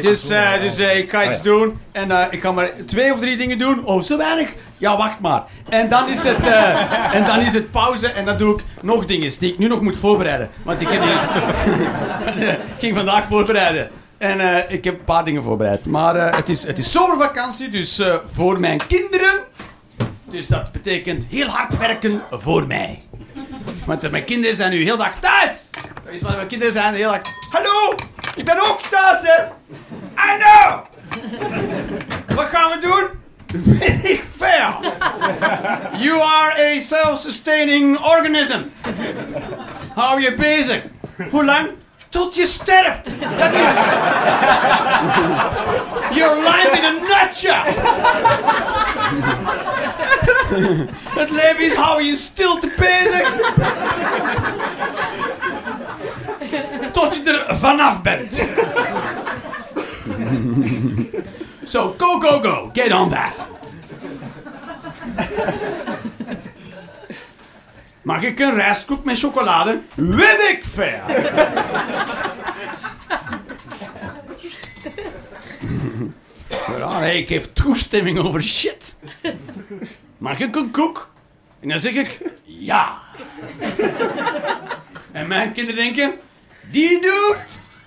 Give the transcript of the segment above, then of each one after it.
Dus, eh, dus eh, ik ga iets doen en eh, ik ga maar twee of drie dingen doen. Oh, zo weinig? Ja, wacht maar. En dan is het, eh, en dan is het pauze en dan doe ik nog dingen die ik nu nog moet voorbereiden. Want ik, heb die, ik ging vandaag voorbereiden. En eh, ik heb een paar dingen voorbereid. Maar eh, het, is, het is zomervakantie, dus eh, voor mijn kinderen. Dus dat betekent heel hard werken voor mij. Want eh, mijn kinderen zijn nu heel dag thuis. Dat is wat mijn kinderen zijn heel dag... Hallo, ik ben ook hè. I know. Wat gaan we doen? Ik. You are a self-sustaining organism. Hou je bezig. Hoe lang? Tot je sterft. Dat is... Your life in a nutshell. Het leven is hou je in stilte bezig. Tot je er vanaf bent. So, go, go, go. Get on that. Mag ik een rijstkoek met chocolade? Weet ik veel. Ja, nee, ik geef toestemming over shit. Mag ik een koek? En dan zeg ik ja. En mijn kinderen denken, die dude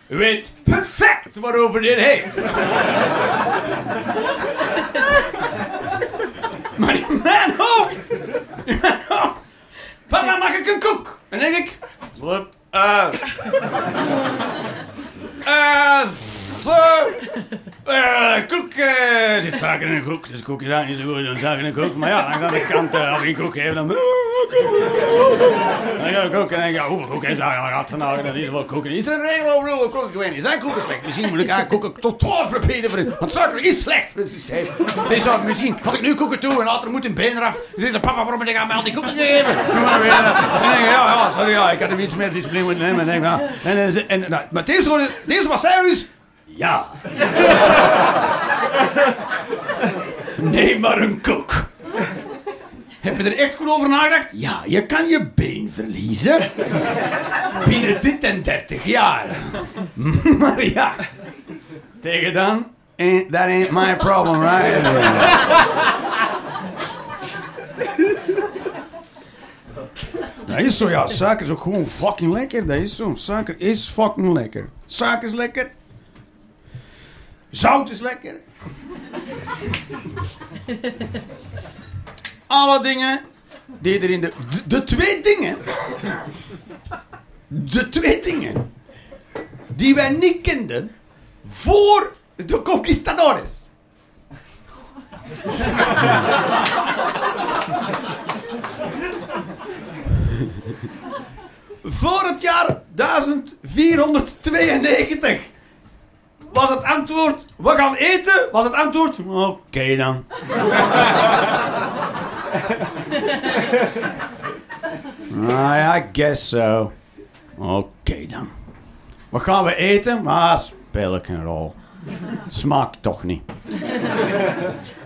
weet perfect waarover dit heeft. maar in mijn hoofd, papa mag ik een koek? En dan denk ik, "Flip, eh, eh, zo, eh, koek, eh, er zit suiker in een koek, dus koek is eigenlijk niet zo goed dan suiker in een koek. Maar ja, aan de andere kant, eh, als ik een koek geef, dan... Dan ga ik ook en dan denk ja, hoeveel koek heeft hij? Gaat er nou, dat is wel koeken. Is er een regel over hoeveel koeken? Ik weet niet, zijn koeken slecht? Misschien moet ik aan koeken tot 12 repeaten voor het- Want suiker is slecht voor het systeem. Dus misschien, had ik nu koeken toe en later moet een been eraf. Dan zegt de papa, waarom ben ik aan mij al die koeken gegeven? Doe. En dan denk ja, ja, sorry, ja, ik had hem iets meer discipline moeten nemen. En, denk, ja. en, en, en, nou, maar het eerste, wat- het ja. Neem maar een koek. Heb je er echt goed over nagedacht? Ja, je kan je been verliezen. Binnen dit en 30 jaar. Maar ja, tegen dan, ain't, that ain't my problem, right? Dat is zo, ja. Suiker is ook gewoon fucking lekker. Dat is zo. Suiker is fucking lekker. Suiker is lekker. Zout is lekker. Alle dingen die er in de... De, de twee dingen... De twee dingen... Die wij niet kenden... Voor de conquistadores. Voor het jaar 1492 was het antwoord: we gaan eten. Was het antwoord: oké dan. Ah ja, I guess so. Oké dan. Wat gaan we eten? Maar speel ik een rol. Smaakt toch niet.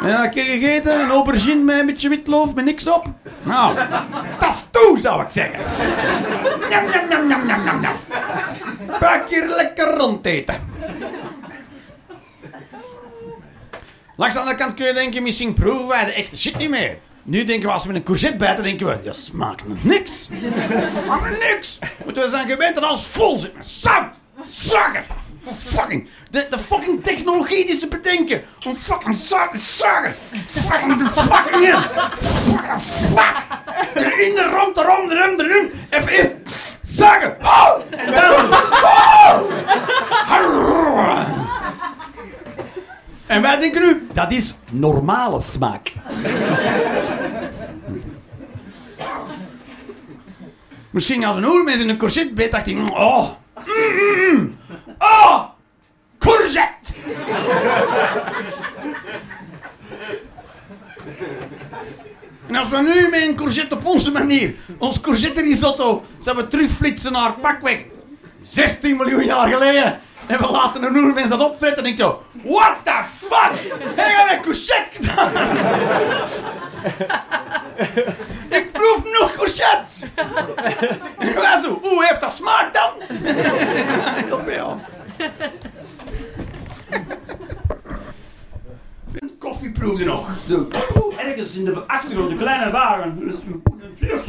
En dan een keer gegeten, een aubergine met een beetje witloof, met niks op. Nou, dat is toe, zou ik zeggen. Njam, njam, njam, njam, njam, njam. Een paar keer lekker rondeten. Langs de andere kant kun je denken, misschien proeven wij de echte shit niet meer. Nu denken we, als we een courgette bijten, denken we, dat smaakt nog niks. Maar niks. Want we zijn gewend dat alles vol zit met zout. Fucking, de, de fucking technologie die ze bedenken om fucking suiker, suiker, fucking de fucking in. Fucking fuck. Erin, de rond, de rond, de. Even eerst. Oh! En dan... Oh! En wij denken nu, dat is normale smaak. Misschien als een oermens in een courgette beet, dacht hij, mm, oh, mm, mm, oh, courgette. En als we nu met een courgette op onze manier, ons courgette risotto, zouden we terugflitsen naar pakweg 16 miljoen jaar geleden. En we laten een oermens dat opfretten, denk je, what the fuck? Heb je met courgette gedaan? Ik proef nog courgette. En wij zo, hoe heeft dat smaak dan? Heel veel. ergens in de achtergrond een kleine wagen. Dus een poen en vlug.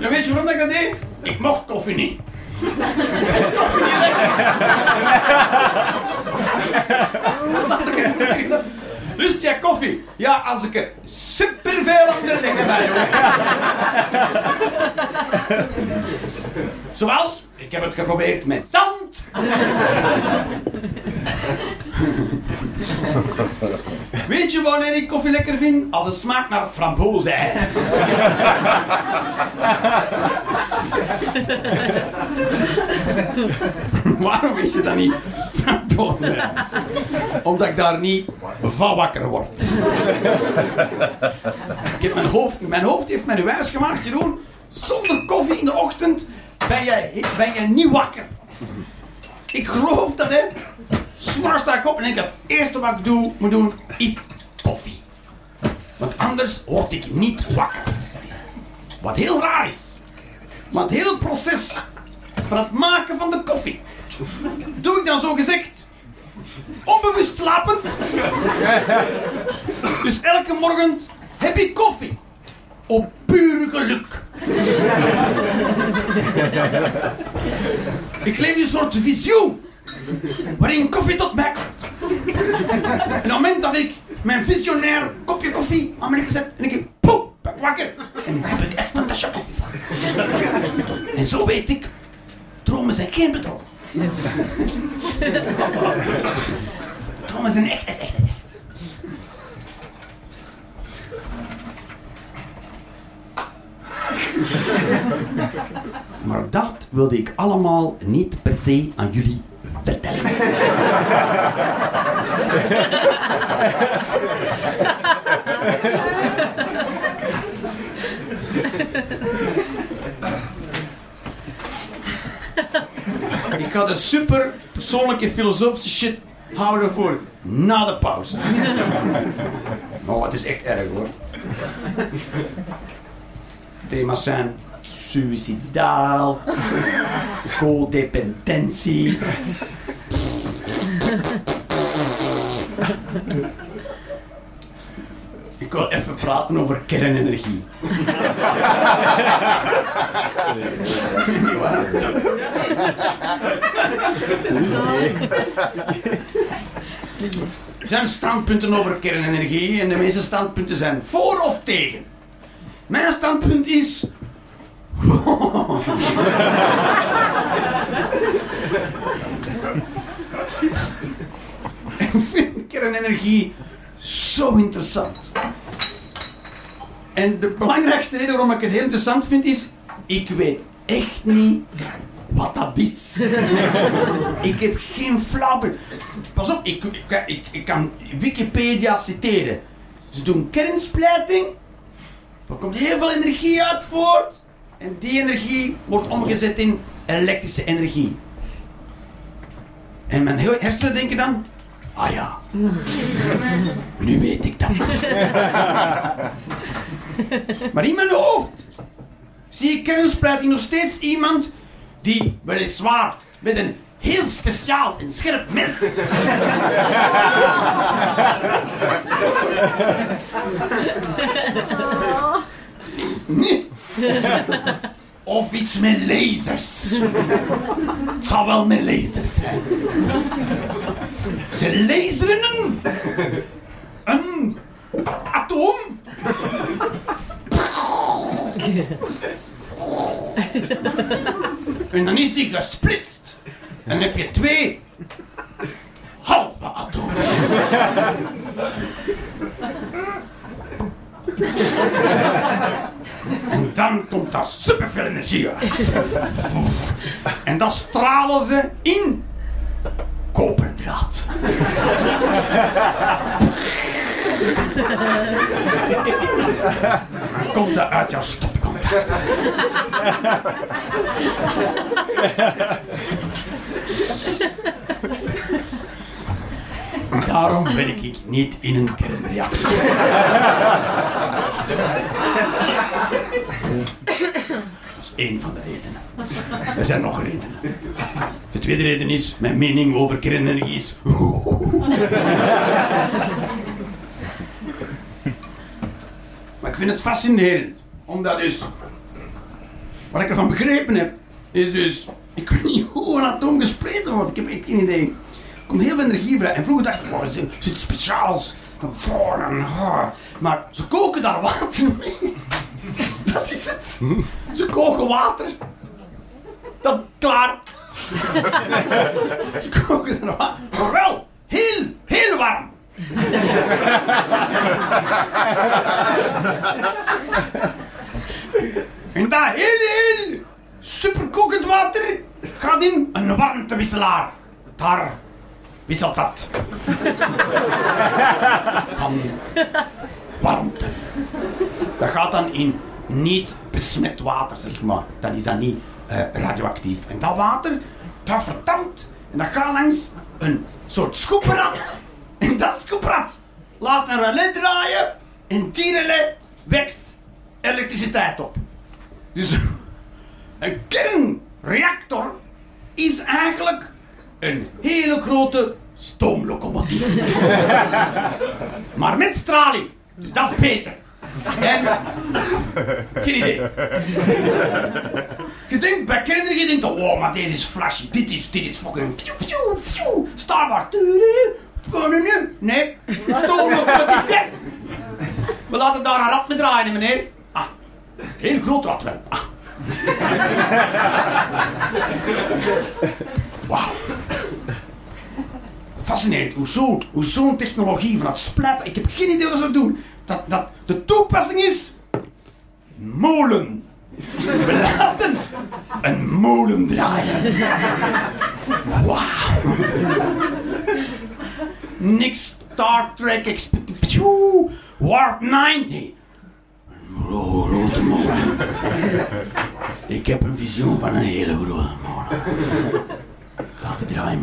Ja, weet je waarom ik dat deed? Ik mocht koffie niet. Ik vond koffie niet lekker. Snap je? Lust jij koffie? Ja, als ik er superveel andere dingen bij doe. Zoals, ik met zand. Weet je wanneer ik koffie lekker vind? Als het smaakt naar frambozenijs. Waarom weet je dat niet? Frambozenijs. Omdat ik daar niet van wakker word. ik heb mijn hoofd, mijn hoofd heeft mij wijs gemaakt, Jeroen. Zonder koffie in de ochtend ben jij, ben jij niet wakker. Ik geloof dat, hè. S'morgens sta ik op en denk ik, ik doe, moet doen, is koffie. Want anders word ik niet wakker. Wat heel raar is. Want heel het proces van het maken van de koffie, doe ik dan zo gezegd onbewust slapend. Dus elke morgen heb ik koffie. Op puur geluk. Ik leef in een soort visioen. Waarin koffie tot mij komt. En op het moment dat ik mijn visionair kopje koffie aan mijn lippen zet. En ik denk, poep, ben ik wakker. En dan heb ik echt een tasje koffie van. En zo weet ik, dromen zijn geen bedrog. Dromen zijn echt, echt, echt, echt. Maar dat wilde ik allemaal niet per se aan jullie vertellen. Ik ga de super persoonlijke filosofische shit houden voor na de pauze. Oh, het is echt erg hoor. Thema's zijn suicidaal, codependentie. Ik wil even praten over kernenergie. Er zijn standpunten over kernenergie en de meeste standpunten zijn voor of tegen. Mijn standpunt is. Ik vind kernenergie zo interessant. En de belangrijkste reden waarom ik het heel interessant vind is, ik weet echt niet wat dat is. ik heb geen flauw. Pas op, ik, ik, ik, kan Wikipedia citeren. Ze doen kernsplijting, er komt heel veel energie uit voort en die energie wordt omgezet in elektrische energie. En mijn hersenen denken dan, ah ja, nu weet ik dat. maar in mijn hoofd zie ik kernsplijting nog steeds iemand die weliswaar met een heel speciaal en scherp mes Nee. Of iets met lasers. Het zal wel met lasers zijn. Ze laseren een, een atoom. En dan is die gesplitst. En dan heb je twee halve atomen. En dan komt daar superveel energie uit. En dan stralen ze in koperdraad. Komt dat uit jouw stopcontact. Daarom werk ik niet in een kernreactor één van de redenen. Er zijn nog redenen. De tweede reden is, mijn mening over kernenergie is... maar ik vind het fascinerend. Omdat dus... Wat ik ervan begrepen heb, is dus... Ik weet niet hoe een atoom gespleten wordt. Ik heb echt geen idee. Er komt heel veel energie vrij. En vroeger dacht ik, oh, er zit speciaals... van haar. Ah. Maar ze koken daar water mee. Dat is het. Ze koken water. Dat, klaar. Ze koken daar water. Maar wel, heel, heel warm. En dat heel, heel superkokend water gaat in een warmtewisselaar. Daar wisselt dat. Van warmte. Dat gaat dan in niet besmet water, zeg maar. Dat is dan niet eh, radioactief. En dat water, dat verdampt. En dat gaat langs een soort schoeprad. En dat schoeprad laat een relais draaien. En die relais wekt elektriciteit op. Dus een kernreactor is eigenlijk een hele grote stoomlocomotief. maar met straling. Dus dat is beter. En, geen idee. Je denkt bij kernenergie, je denkt, oh, maar deze is flashy. Dit is, dit is fucking piu, piu, piu. Star Wars. Nee, stoomlocomotief. ja. We laten daar een rad mee draaien, meneer. Ah, heel groot rad wel. Ah. Wauw. Fascinerend hoe zo'n technologie van het splijten. Ik heb geen idee wat ze doen. Dat, dat de toepassing is. Molen. We laten een molen draaien. Wauw. Niks Star Trek Expedition. Warp 9. Nee. Een gro- grote molen. Ik heb een visioen van een hele grote molen. Laat het draaien.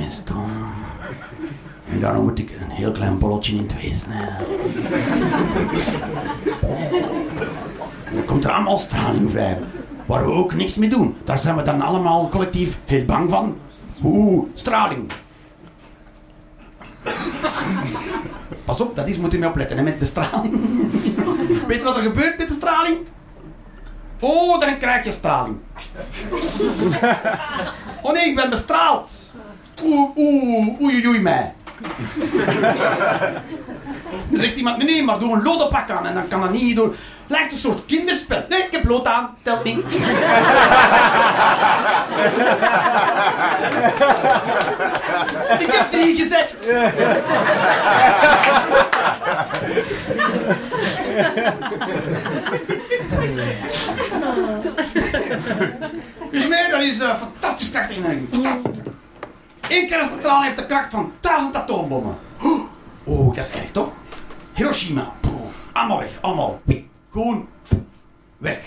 En daarom moet ik een heel klein bolletje in twee snijden. En dan komt er allemaal straling vrij. Waar we ook niks mee doen. Daar zijn we dan allemaal collectief heel bang van. Oeh, straling. Pas op, dat is, moet u mee opletten met de straling. Weet je wat er gebeurt met de straling? Oh, dan krijg je straling. Oh nee, ik ben bestraald. Oeh, oei, oei, mij. Dan zegt iemand, nee, maar doe een lodenpak aan en dan kan dat niet door. Lijkt een soort kinderspel. Nee, ik heb lood aan, telt niet. ik heb drie gezegd. Dus nee, dat is eh, fantastisch krachtige energie. Fantastisch. Eén kerncentrale heeft de kracht van duizend atoombommen. Oh, dat is erg toch? Hiroshima. Allemaal weg, allemaal. Gewoon weg.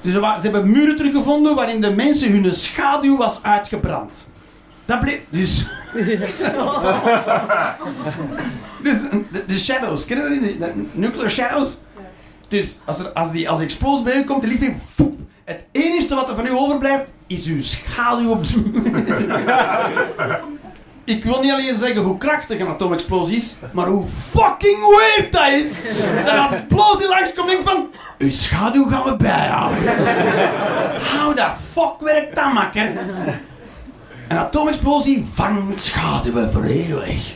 Dus ze hebben muren teruggevonden waarin de mensen hun schaduw was uitgebrand. Dat bleef. Dus. dus de, de shadows, kennen jullie die? De nuclear shadows? Dus als, er, als die als explosies bij u komt, de liefde. Het enige wat er van u overblijft, is uw schaduw op de Ik wil niet alleen zeggen hoe krachtig een atoomexplosie is, maar hoe fucking weird dat is. Dat een explosie langskomt en denk van... Uw schaduw gaan we bijhouden. How the fuck werkt dat, makker? Een atoomexplosie vangt schaduwen voor eeuwig.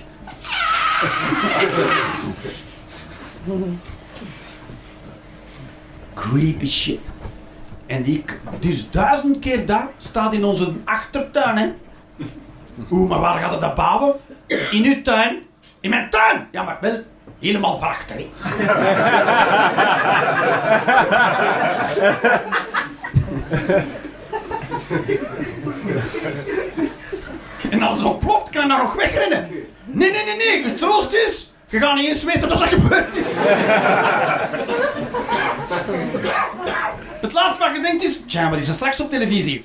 Creepy shit. En die, dus duizend keer dat staat in onze achtertuin, hè. Oeh, maar waar gaat het dat bouwen? In uw tuin? In mijn tuin? Ja, maar wel helemaal van achter, hè. En als het ontploft, kan je nog wegrennen. Nee, nee, nee, nee. Je troost is, je gaat niet eens weten dat dat gebeurd is. Het laatste wat je denkt is, tja, wat is er straks op televisie?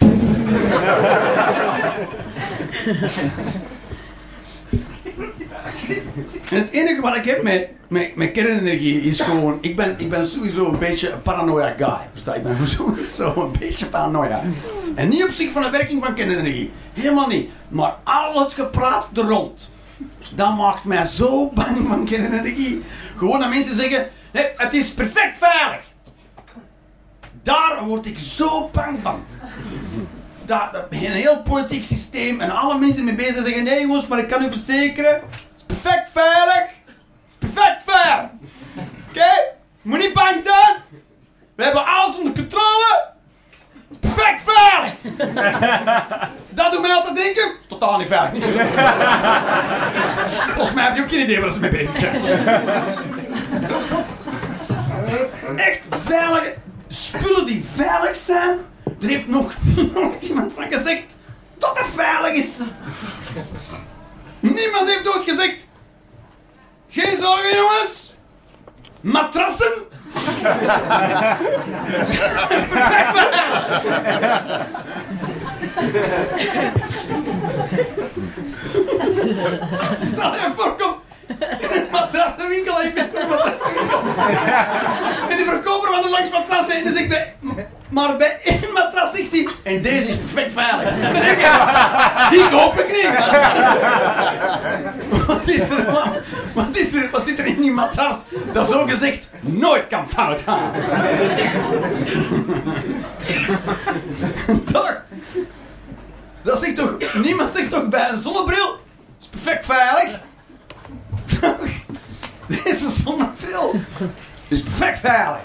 Het enige wat ik heb met, met, met kernenergie is gewoon... Ik ben, ik ben sowieso een beetje een paranoia guy. Versta? Ik ben sowieso een beetje paranoia. En niet op zich van de werking van kernenergie. Helemaal niet. Maar al het gepraat er rond. Dat maakt mij zo bang van kernenergie. Gewoon dat mensen zeggen, nee, het is perfect veilig. Daar word ik zo bang van. Dat, dat een heel politiek systeem en alle mensen ermee bezig zijn zeggen, nee jongens, maar ik kan u verzekeren, het is perfect veilig. Het is perfect veilig. Oké? Moet niet bang zijn. We hebben alles onder controle. Het is perfect veilig. Dat doet mij altijd denken, het is totaal niet veilig. Niks te zeggen. Volgens mij heb je ook geen idee waar ze mee bezig zijn. Echt veilige spullen die veilig zijn. Er heeft nog nog iemand van gezegd dat het veilig is. Niemand heeft ooit gezegd. Geen zorgen jongens. Matrassen. Stel je voor, kom. In ik ben een matrassenwinkel. En die verkoper van de langs matrassen. En dan zegt bij, maar bij één matras zegt hij, en deze is perfect veilig. Ik, die koop ik niet. Wat is er, wat, wat is er, wat zit er in die matras dat zo gezegd nooit kan fout gaan? Toch? Dat zegt toch, niemand zegt toch bij een zonnebril, is perfect veilig. Deze zonnebril is perfect veilig.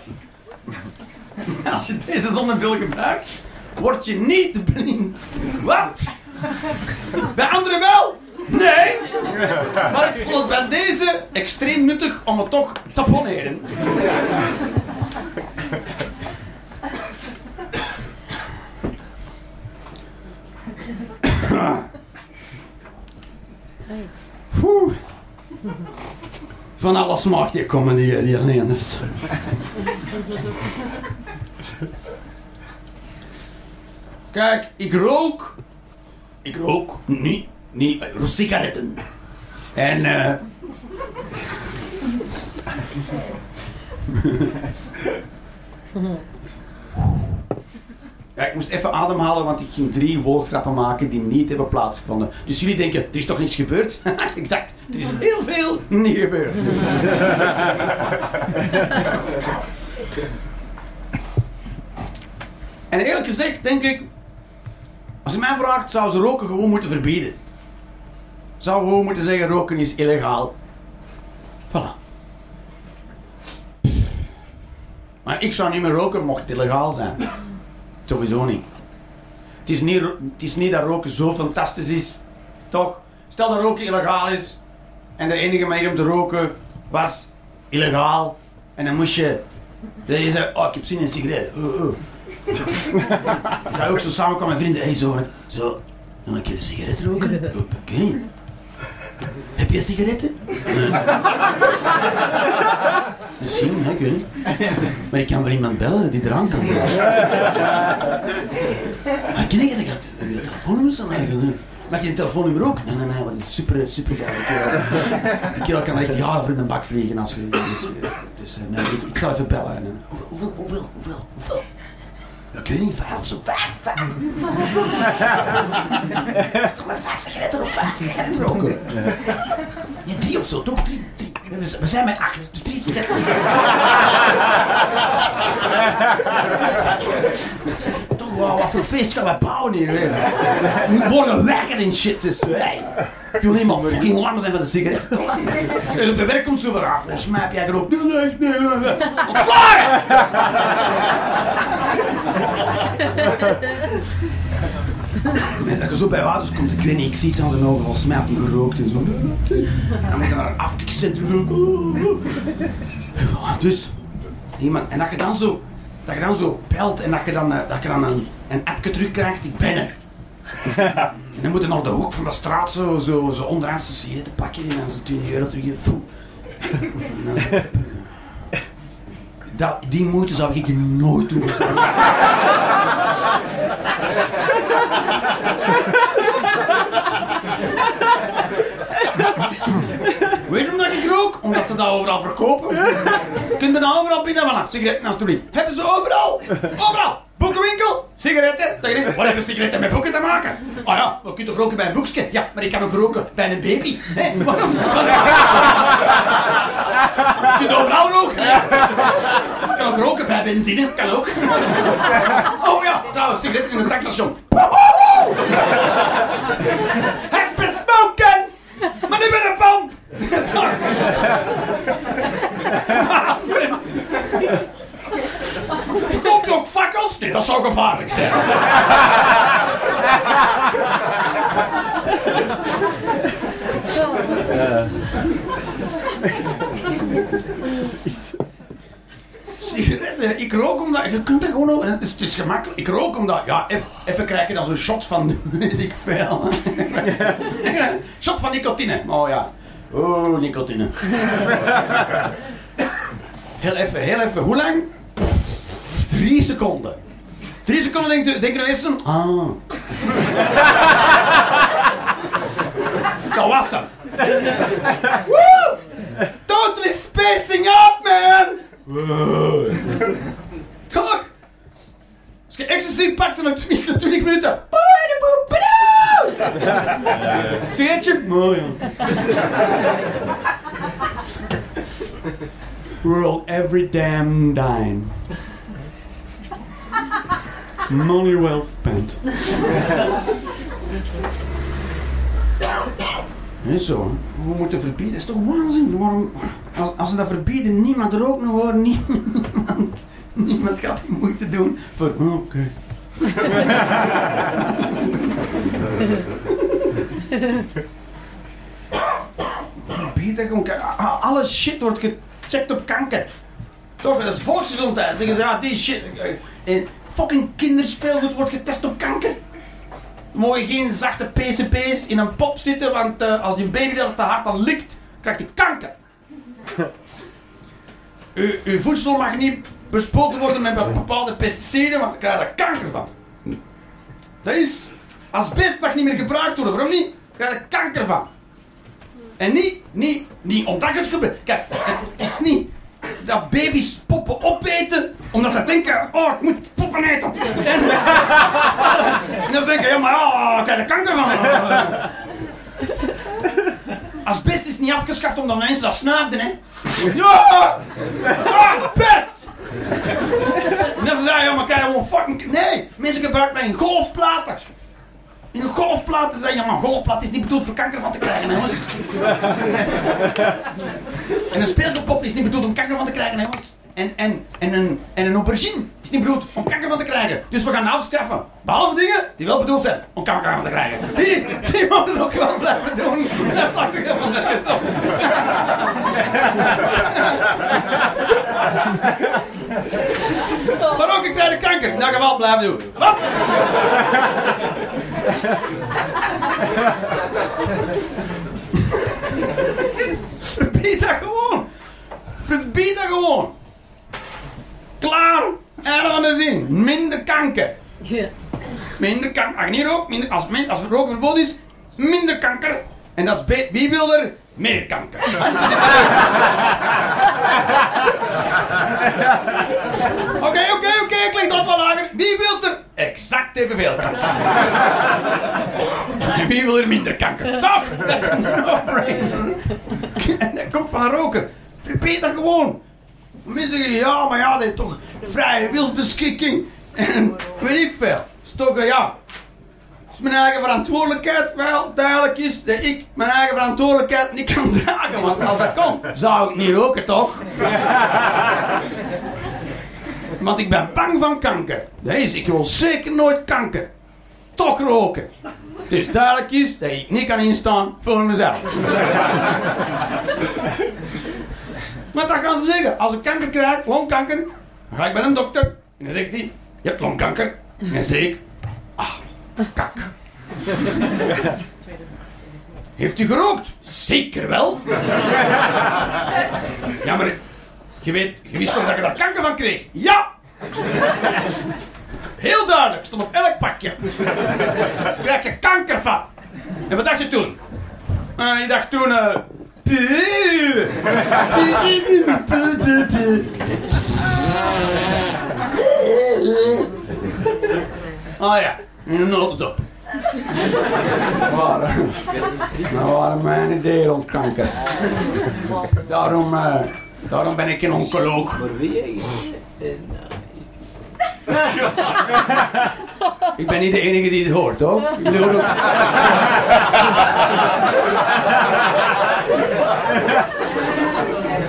Als je deze zonnebril gebruikt, word je niet blind. Wat? Bij anderen wel? Nee. Maar ik vond het bij deze extreem nuttig om het toch te poneren. Oeh. Van alles mag die komen die, die alleen is. Kijk, ik rook. Ik rook niet, niet, uh, sigaretten. En eh. Ja, ik moest even ademhalen, want ik ging drie woordgrappen maken die niet hebben plaatsgevonden. Dus jullie denken, er is toch niets gebeurd? exact, er is heel veel niet gebeurd. en eerlijk gezegd denk ik, als je mij vraagt, zou ze roken gewoon moeten verbieden. Zou gewoon moeten zeggen, roken is illegaal. Voilà. Maar ik zou niet meer roken, mocht het illegaal zijn. Sowieso. Het is niet, het is niet dat roken zo fantastisch is. Toch? Stel dat roken illegaal is. En de enige manier om te roken was illegaal. En dan moest je... Dat je zei, oh ik heb zin in een sigaret. Oh, oh. Dan ga je ook zo samenkomen met vrienden. Hey, zo, zo. Nog een keer een sigaret roken? Oh, ik. Heb je sigaretten? Nee. Misschien, hè, ik weet niet. Maar ik kan wel iemand bellen die eraan kan komen. Maar ken je dat ik dat je dat telefoonnummer zou eigenlijk? Mag je een telefoonnummer ook? Nee, nee, nee, want het is super, super. Die kerel- Die kerel kan echt jaren voor in de bak vliegen als je... Dus, eh, dus eh, nee, ik, ik zal even bellen. En, eh, hoeveel, hoeveel, hoeveel, ik weet niet, vijf of zo, vijf, vijf. Ga maar vijf sigaretten of vijf sigaretten roken. Ja, drie of zo, toch? Drie, drie. We zijn- We zijn met acht, dus drie sigaretten. Wel wat voor feest gaan wij bouwen hier weer. Moet morgen werken en shit, dus hey. Ik wil helemaal fucking lam zijn van de sigaret. En op je werk komt zo weer af. Volgens mij heb jij gerookt. Nee, nee, nee, nee. Ontslagen! En dat je zo bij ouders komt, ik weet niet, ik zie iets aan zijn ogen, volgens mij had gerookt en zo. En dan moet je naar een afkikcentrum Dus, iemand, en dat je dan zo, dat je dan zo belt en dat je dan, eh, dat je dan een, een appje terugkrijgt, ik ben er. En dan moet je nog de hoek van de straat zo, zo, zo onderaan zo'n sigaretten pakken en dan zo 20 euro terug. En Dat, die moeite zou ik nooit doen. Weet je omdat ik ze dat overal verkopen. Er nou overal binnen van sigaretten alstublieft. Hebben ze overal? Overal! Boekenwinkel, Sigaretten? Denkt, wat hebben sigaretten met boeken te maken? Ah ja, we kunnen toch roken bij een boekje? Ja, maar ik kan ook roken bij een baby. Hè? Waarom? Je kunt overal roken. Ik kan ook roken bij benzine, kan ook. Oh ja, trouwens, sigaretten in een tankstation. Heb besmoken! Maar niet met een pomp! Verkoop ook fakkels? Nee, dat zou gevaarlijk zijn. Sigaretten, ik rook omdat... Je kunt er gewoon over... Het is, het is gemakkelijk. Ik rook omdat... Ja, even krijg je dan zo'n shot van... Weet ik veel. shot van nicotine. Oh ja. Oh, nicotine. Heel even, heel even. Hoe lang? Drie seconden. Drie seconden denk je, denk nou eerst aan... Ah. Dat was hem. Woo! Totally spacing up, man! Toch? Als je ecstasy pakt, dan tenminste 20 minuten. Sigaretje? Oh ja. World every damn dime. Money well spent. Is zo. We moeten verbieden. Dat is toch waanzin? Waarom, als, als ze dat verbieden, niemand ook nog hoor. Niemand, niemand gaat die moeite doen voor. Oké. Verbieden gewoon. Alle shit wordt gecheckt op kanker. Toch, dat is volksgezondheid. Zeggen ze, ja, die shit. En fucking kinderspeelgoed wordt getest op kanker. Er mogen geen zachte PCB's in een pop zitten, want eh, als die baby dat te hard dan likt, krijgt hij kanker. uw, uw voedsel mag niet bespoten worden met bepaalde pesticiden, want dan krijg je er kanker van. Dat is... Asbest mag niet meer gebruikt worden, waarom niet? Daar krijg je er kanker van. En niet, niet, niet omdat je het gebeurt. Kijk, het is niet dat baby's poppen opeten, omdat ze denken, oh, ik moet poppen eten. En, en dan denken, ja, maar ja, ik krijg er kanker van. Asbest is niet afgeschaft omdat mensen dat snuifden, hè. Ja! Asbest! En dan ze zeggen, ja, maar krijg je gewoon fucking... Nee, mensen gebruiken dat in golfplaten. In een golfplaat zeggen, ja, maar een golfplaat is niet bedoeld voor kanker van te krijgen, jongens. En een speelgoedpop is niet bedoeld om kanker van te krijgen, jongens. En, en, en, een, en een aubergine is niet bedoeld om kanker van te krijgen. Dus we gaan afschaffen. Behalve dingen die wel bedoeld zijn om kanker van te krijgen. Die, die moeten ook gewoon blijven doen. Dat dacht ik. Maar ook ik krijg de kanker. Dat gaan we wel blijven doen. Wat? Verbied dat gewoon. Verbied dat gewoon. Klaar. Einde van de zin. Minder kanker. Ja. Minder kanker. Als je niet rookt, minder, als, als roken verboden is, minder kanker. En dat is wie wil er? Meer kanker. Oké, oké, oké, ik leg dat wel lager. Wie wil er exact evenveel kanker? En wie wil er minder kanker? Toch? Dat is een no-brainer. En dat komt van een roker. Verbeet dat gewoon. Mensen zeggen, ja, maar ja, dat is toch vrije wilsbeschikking. En weet ik veel. Stokken, ja. Is mijn eigen verantwoordelijkheid. Wel, duidelijk is dat ik mijn eigen verantwoordelijkheid niet kan dragen. Want als dat kon, zou ik niet roken, toch? Want ik ben bang van kanker. Is, ik wil zeker nooit kanker. Toch roken. Dus duidelijk is dat ik niet kan instaan voor mezelf. Maar dat gaan ze zeggen. Als ik kanker krijg, longkanker, dan ga ik bij een dokter. En dan zegt hij, je hebt longkanker. En dan zeg ik, ah, kak. Heeft u gerookt? Zeker wel. Ja, maar je, weet, je wist toch dat je daar kanker van kreeg? Ja! Heel duidelijk, stond op elk pakje. Krijg je kanker van. En wat dacht je toen? Eh, je dacht toen... puh. Ah ja, in een notendop. Waar, nou waren mijn ideeën ontkankerd. Daarom, eh, daarom ben ik een oncoloog. Ik ben niet de enige die het hoort, hoor. Jullie horen ook...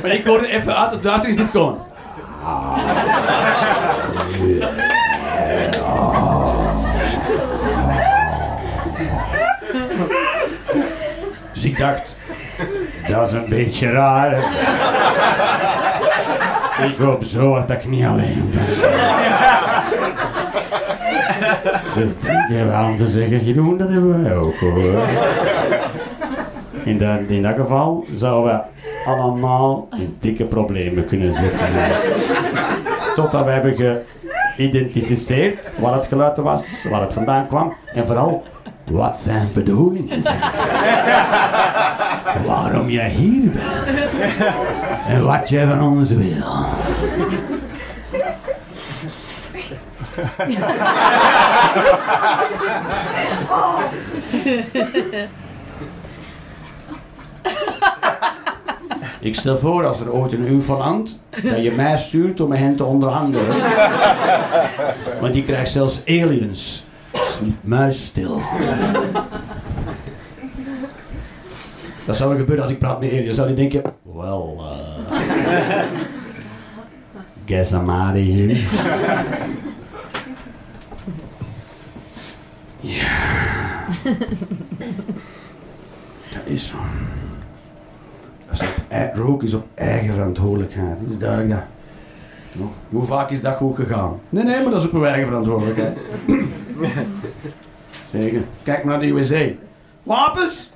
Maar ik hoorde even uit het duister is dit komen. Dus ik dacht, dat is een beetje raar. Ik hoop zo dat ik niet alleen ben. Dus denk je aan te zeggen, Jeroen, dat hebben wij ook hoor. In dat, in dat geval zouden we allemaal in dikke problemen kunnen zitten. Totdat we hebben geïdentificeerd wat het geluid was, waar het vandaan kwam en vooral wat zijn bedoelingen zijn. Waarom je hier bent en wat je van ons wil. Ik stel voor als er ooit een UFO landt, dat je mij stuurt om met hen te onderhandelen. Want die krijgt zelfs aliens. Muisstil. Dat zou er gebeuren als ik praat met aliens. Zou die denken, well, uh, guess I'm out of here. Ja. Dat is zo. Dat is op, ei- rook is op eigen verantwoordelijkheid. Dat is duidelijk Hoe vaak is dat goed gegaan? Nee, nee, maar dat is op uw eigen verantwoordelijkheid. Zeker. Kijk maar naar de USA. Wapens?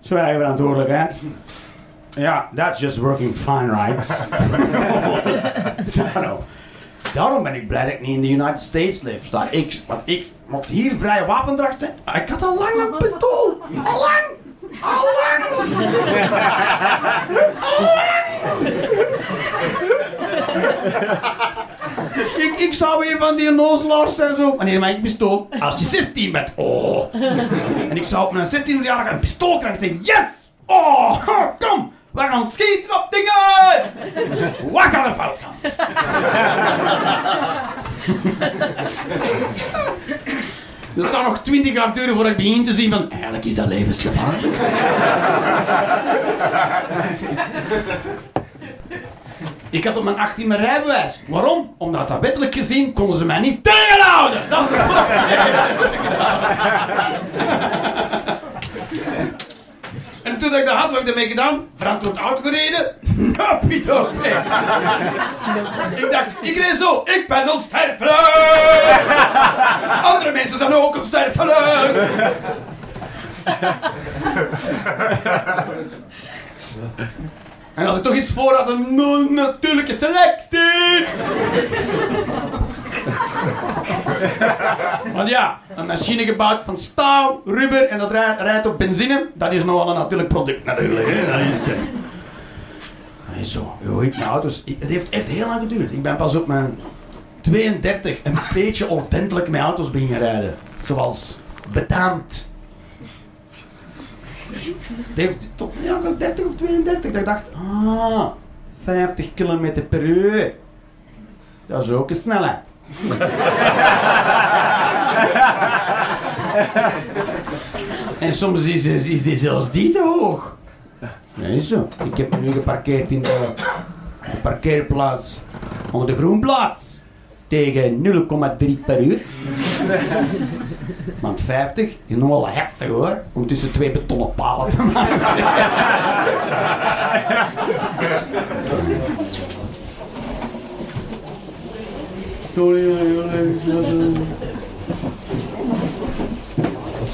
Zijn eigen verantwoordelijkheid. Ja, that's just working fine, right? Daarom. Daarom ben ik blij dat ik niet in de United States leef. Ik, want ik mocht hier vrij wapendracht zijn. Ik had al lang een pistool. Al lang. Al lang. Ik, ik zou weer van die nozelaars en zo. Wanneer mijn pistool? Als je 16 bent. Oh. En ik zou op mijn 16-jarige een pistool krijgen en zeggen: Yes! Oh, kom! We gaan schieten op dingen! Wat kan er fout gaan? Het zou nog 20 jaar duren voordat ik begin te zien van eigenlijk is dat levensgevaarlijk. Ik had op mijn 18 mijn rijbewijs. Waarom? Omdat dat wettelijk gezien konden ze mij niet tegenhouden. Dat is de En toen ik dat had, wat ik ermee gedaan? Verantwoord auto gereden. Nopidopi. ik dacht, ik reed zo. Ik ben onsterfelijk. Andere mensen zijn ook onsterfelijk. En als ik toch iets voor had, een natuurlijke selectie. Want ja, een machine gebouwd van staal, rubber en dat rijdt, op benzine, dat is nogal een natuurlijk product natuurlijk. Hè? Dat is, eh, zo. Heet mijn auto's? Het heeft echt heel lang geduurd. Ik ben pas op mijn 32 een beetje ordentelijk met auto's beginnen rijden. Zoals betaamd. Heeft tot, was 30 of 32. Dat ik dacht, ah, 50 km per uur. Dat is ook een snelheid. en soms is, is, is die zelfs die te hoog. Is zo. Ik heb nu geparkeerd in de parkeerplaats onder de groenplaats. Tegen 0,3 per uur. Want 50 is nog wel heftig hoor. Om tussen twee betonnen palen te maken. Sorry,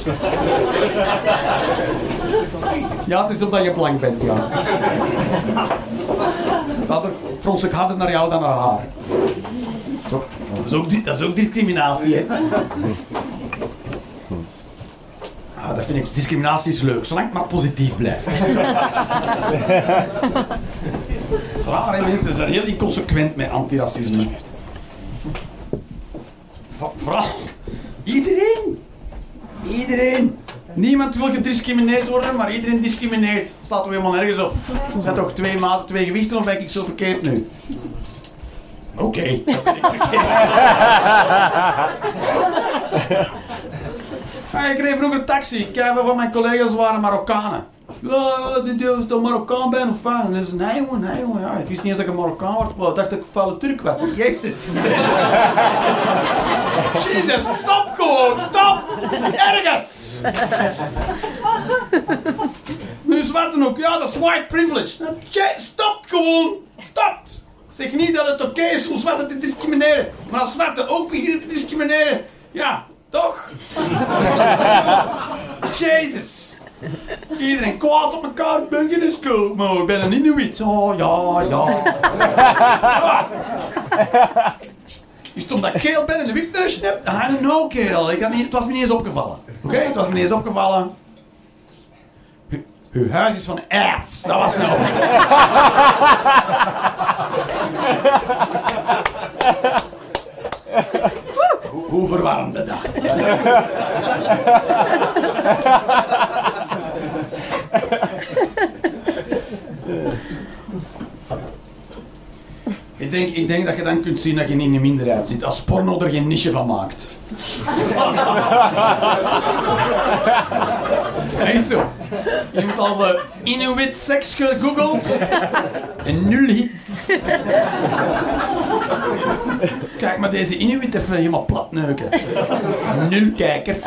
Ja, het is omdat je blank bent, ja. Dat er, frons ik harder naar jou dan naar haar. Zo, dat, is ook, dat is ook discriminatie, hè. Ah, dat vind ik, discriminatie is leuk, zolang het maar positief blijft. Het is raar, hè, mensen zijn heel inconsequent met antiracisme. Vooral, iedereen Iedereen. Niemand wil gediscrimineerd worden, maar iedereen discrimineert. Slaat toch helemaal nergens op. Er zijn toch twee maten, twee gewichten, of ben ik zo verkeerd nu? Oké, ben ik verkeerd. Ja, ik reed vroeger taxi. Kijk, van mijn collega's waren Marokkanen. Een Marokkaan ben of wat? En dat is nee jongen, nee jongen. Ja, ik wist niet eens dat ik een Marokkaan was. Ik dacht dat ik een vuile Turk was. Jezus. Jezus, stop gewoon, stop. Ergens. Nu zwarte ook, ja, dat is white privilege. Tje, Stop gewoon, stop. Zeg niet dat het oké is om zwarte te discrimineren. Maar als zwarte ook beginnen te discrimineren, ja, toch? Jezus. Iedereen kwaad op elkaar, ben geen school. Maar ik ben een Inuit. Oh, ja, ja. Is het omdat ik geel ben en een witneusje heb? I don't know, kerel. Ik had niet, het was me niet eens opgevallen. Oké, het was me niet eens opgevallen. Uw huis is van erts. Dat was me opgevallen. Hoe- Hoe verwarmde dat? Ik denk, ik denk dat je dan kunt zien dat je niet in een minderheid zit. Als porno er geen niche van maakt. Echt zo. Je hebt al de Inuit seks gegoogeld. En nul hits. Kijk maar deze Inuit even helemaal platneuken. Nul kijkers.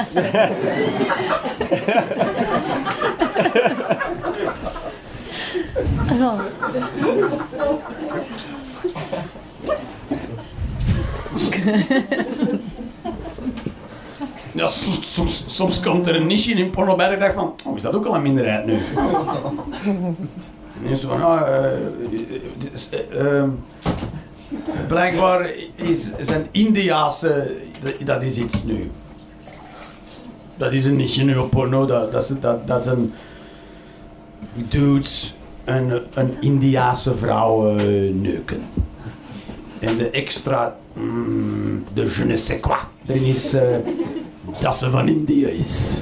Ja, soms, soms, komt er een niche in in bij ik dacht van, oh, is dat ook al een minderheid nu? En van, ah, eh, eh, eh, blijkbaar is, zijn Indiaanse, dat- is iets nu. Dat is een niche nu op porno, dat, is- dat, dat zijn dudes een, een Indiaanse vrouw neuken. En de extra, mm, de je ne sais quoi, erin is eh, dat ze van India is.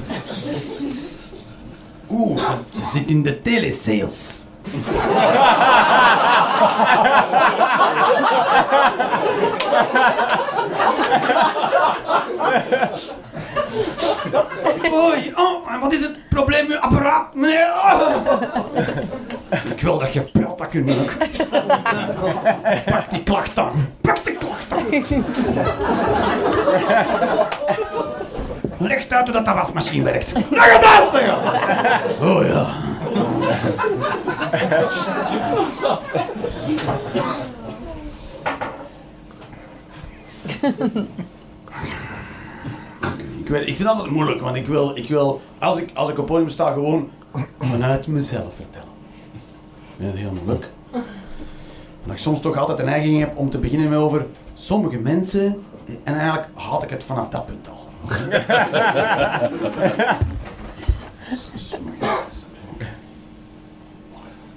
Oeh, ze, ze zit in de telesales. Oei, oh, wat is het probleem met uw apparaat, meneer? Oh. Ik wil dat je praat, dat kun ook. Pak die klacht aan. Pak die klacht aan. Leg uit hoe dat, dat wasmachine werkt. Leg het uit, zeg! Oh ja. Ik, weet, ik vind altijd moeilijk, want ik wil, ik wil als, ik, als ik op podium sta, gewoon vanuit mezelf vertellen. Dat heel moeilijk. Dat ik soms toch altijd een neiging heb om te beginnen met over sommige mensen. En eigenlijk had ik het vanaf dat punt al.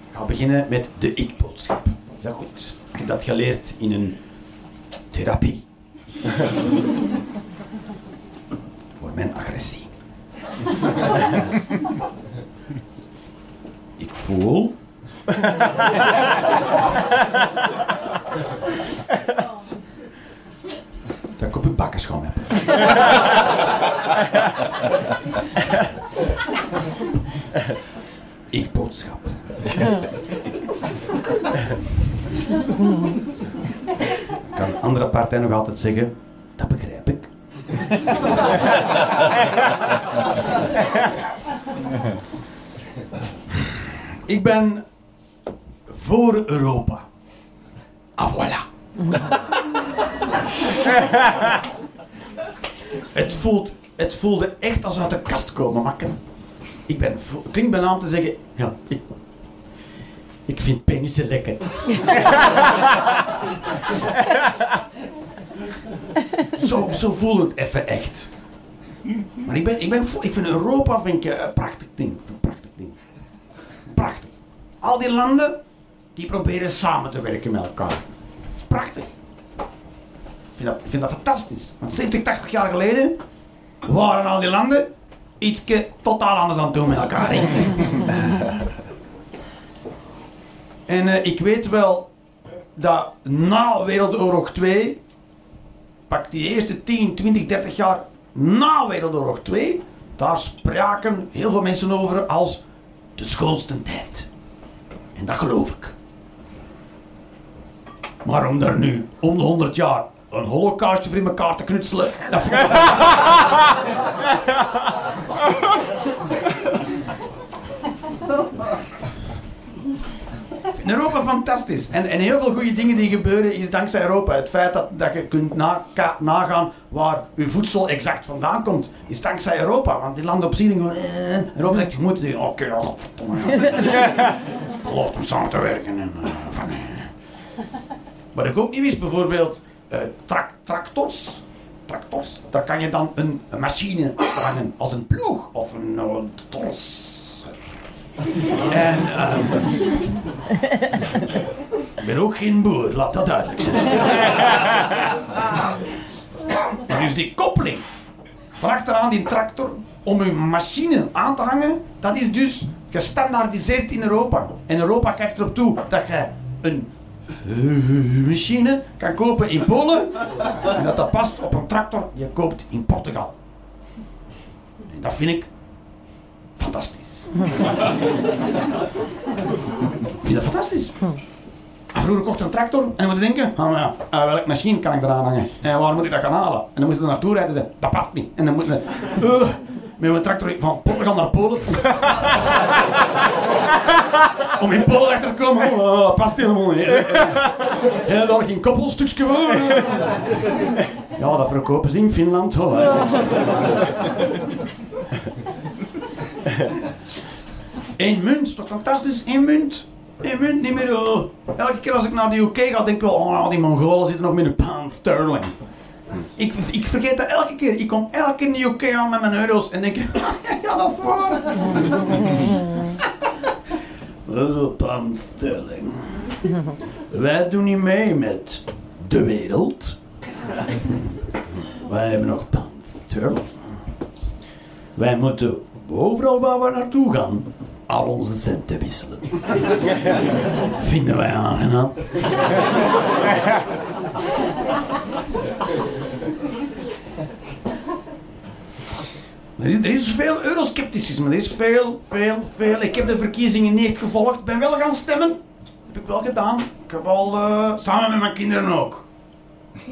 Ik ga beginnen met de ik-boodschap. Is dat goed? Ik heb dat geleerd in een therapie. Mijn agressie. Ik voel. dat ik op uw bakken schoon heb. Ik boodschap. Kan andere partij nog altijd zeggen, dat begrijp ik. Ik ben voor Europa. Ah, voilà. het, voelt, het voelde echt als uit de kast komen, maar ik, ben, klinkt bijna om te zeggen, ja, ik, ik vind penissen lekker. zo, zo voelde het even echt. Maar ik, ben, ik, ben, ik vind Europa vind ik, eh, een prachtig ding. Een prachtig ding. Prachtig. Al die landen, die proberen samen te werken met elkaar. Dat is prachtig. Ik vind dat, ik vind dat fantastisch. Want 70, 80 jaar geleden waren al die landen iets totaal anders aan het doen met elkaar. en eh, ik weet wel dat na Wereldoorlog 2, pak die eerste 10, 20, 30 jaar na Wereldoorlog 2, daar spraken heel veel mensen over als de schoonste tijd. En dat geloof ik. Maar om daar nu om de 100 jaar een holocaust voor in elkaar te knutselen, dat vind ik Ik vind Europa fantastisch. En, en heel veel goede dingen die gebeuren is dankzij Europa. Het feit dat, dat je kunt naka- nagaan waar je voedsel exact vandaan komt, is dankzij Europa. Want die landen op zich denken, eh, Europa zegt, je moet zeggen, oké, oh, godverdomme. Belooft om samen te werken. En, eh, van, eh. Wat ik ook niet wist, bijvoorbeeld eh, tractors. Tractors, daar kan je dan een, een machine hangen als een ploeg of een torser. En ehm, ben ook geen boer, laat dat duidelijk zijn. dus die koppeling van achteraan die tractor om je machine aan te hangen, dat is dus gestandaardiseerd in Europa. En Europa kijkt erop toe dat je een machine kan kopen in Polen en dat dat past op een tractor die je koopt in Portugal. En dat vind ik fantastisch. Ik vind dat fantastisch. En vroeger kocht ik een tractor en dan moet je denken, ah, ja, eh, welke machine kan ik eraan hangen? En waar moet ik dat gaan halen? En dan moet je er naartoe rijden en zeggen, dat past niet. En dan moet je, eh, met mijn tractor van Portugal naar Polen. Om in Polen achter te komen, oh, dat past helemaal niet. En daar geen koppelstukje voor. Ja, dat verkopen ze in Finland. Oh, hè. Eén munt, toch fantastisch? Eén munt. Eén munt, niet meer. oh. Elke keer als ik naar de UK ga, denk ik wel, oh, die Mongolen zitten nog met een pound sterling. Ik, ik vergeet dat elke keer. Ik kom elke keer in de UK aan met mijn euro's en denk, ja, dat is waar. Een pound sterling. Wij doen niet mee met de wereld. Wij hebben nog pound sterling. Wij moeten overal waar we naartoe gaan, al onze centen wisselen. Vinden wij aangenaam. Er is, veel euroscepticisme. Er is veel, veel, veel. Ik heb de verkiezingen niet gevolgd. Ben wel gaan stemmen. Heb ik wel gedaan. Ik heb al eh, samen met mijn kinderen ook.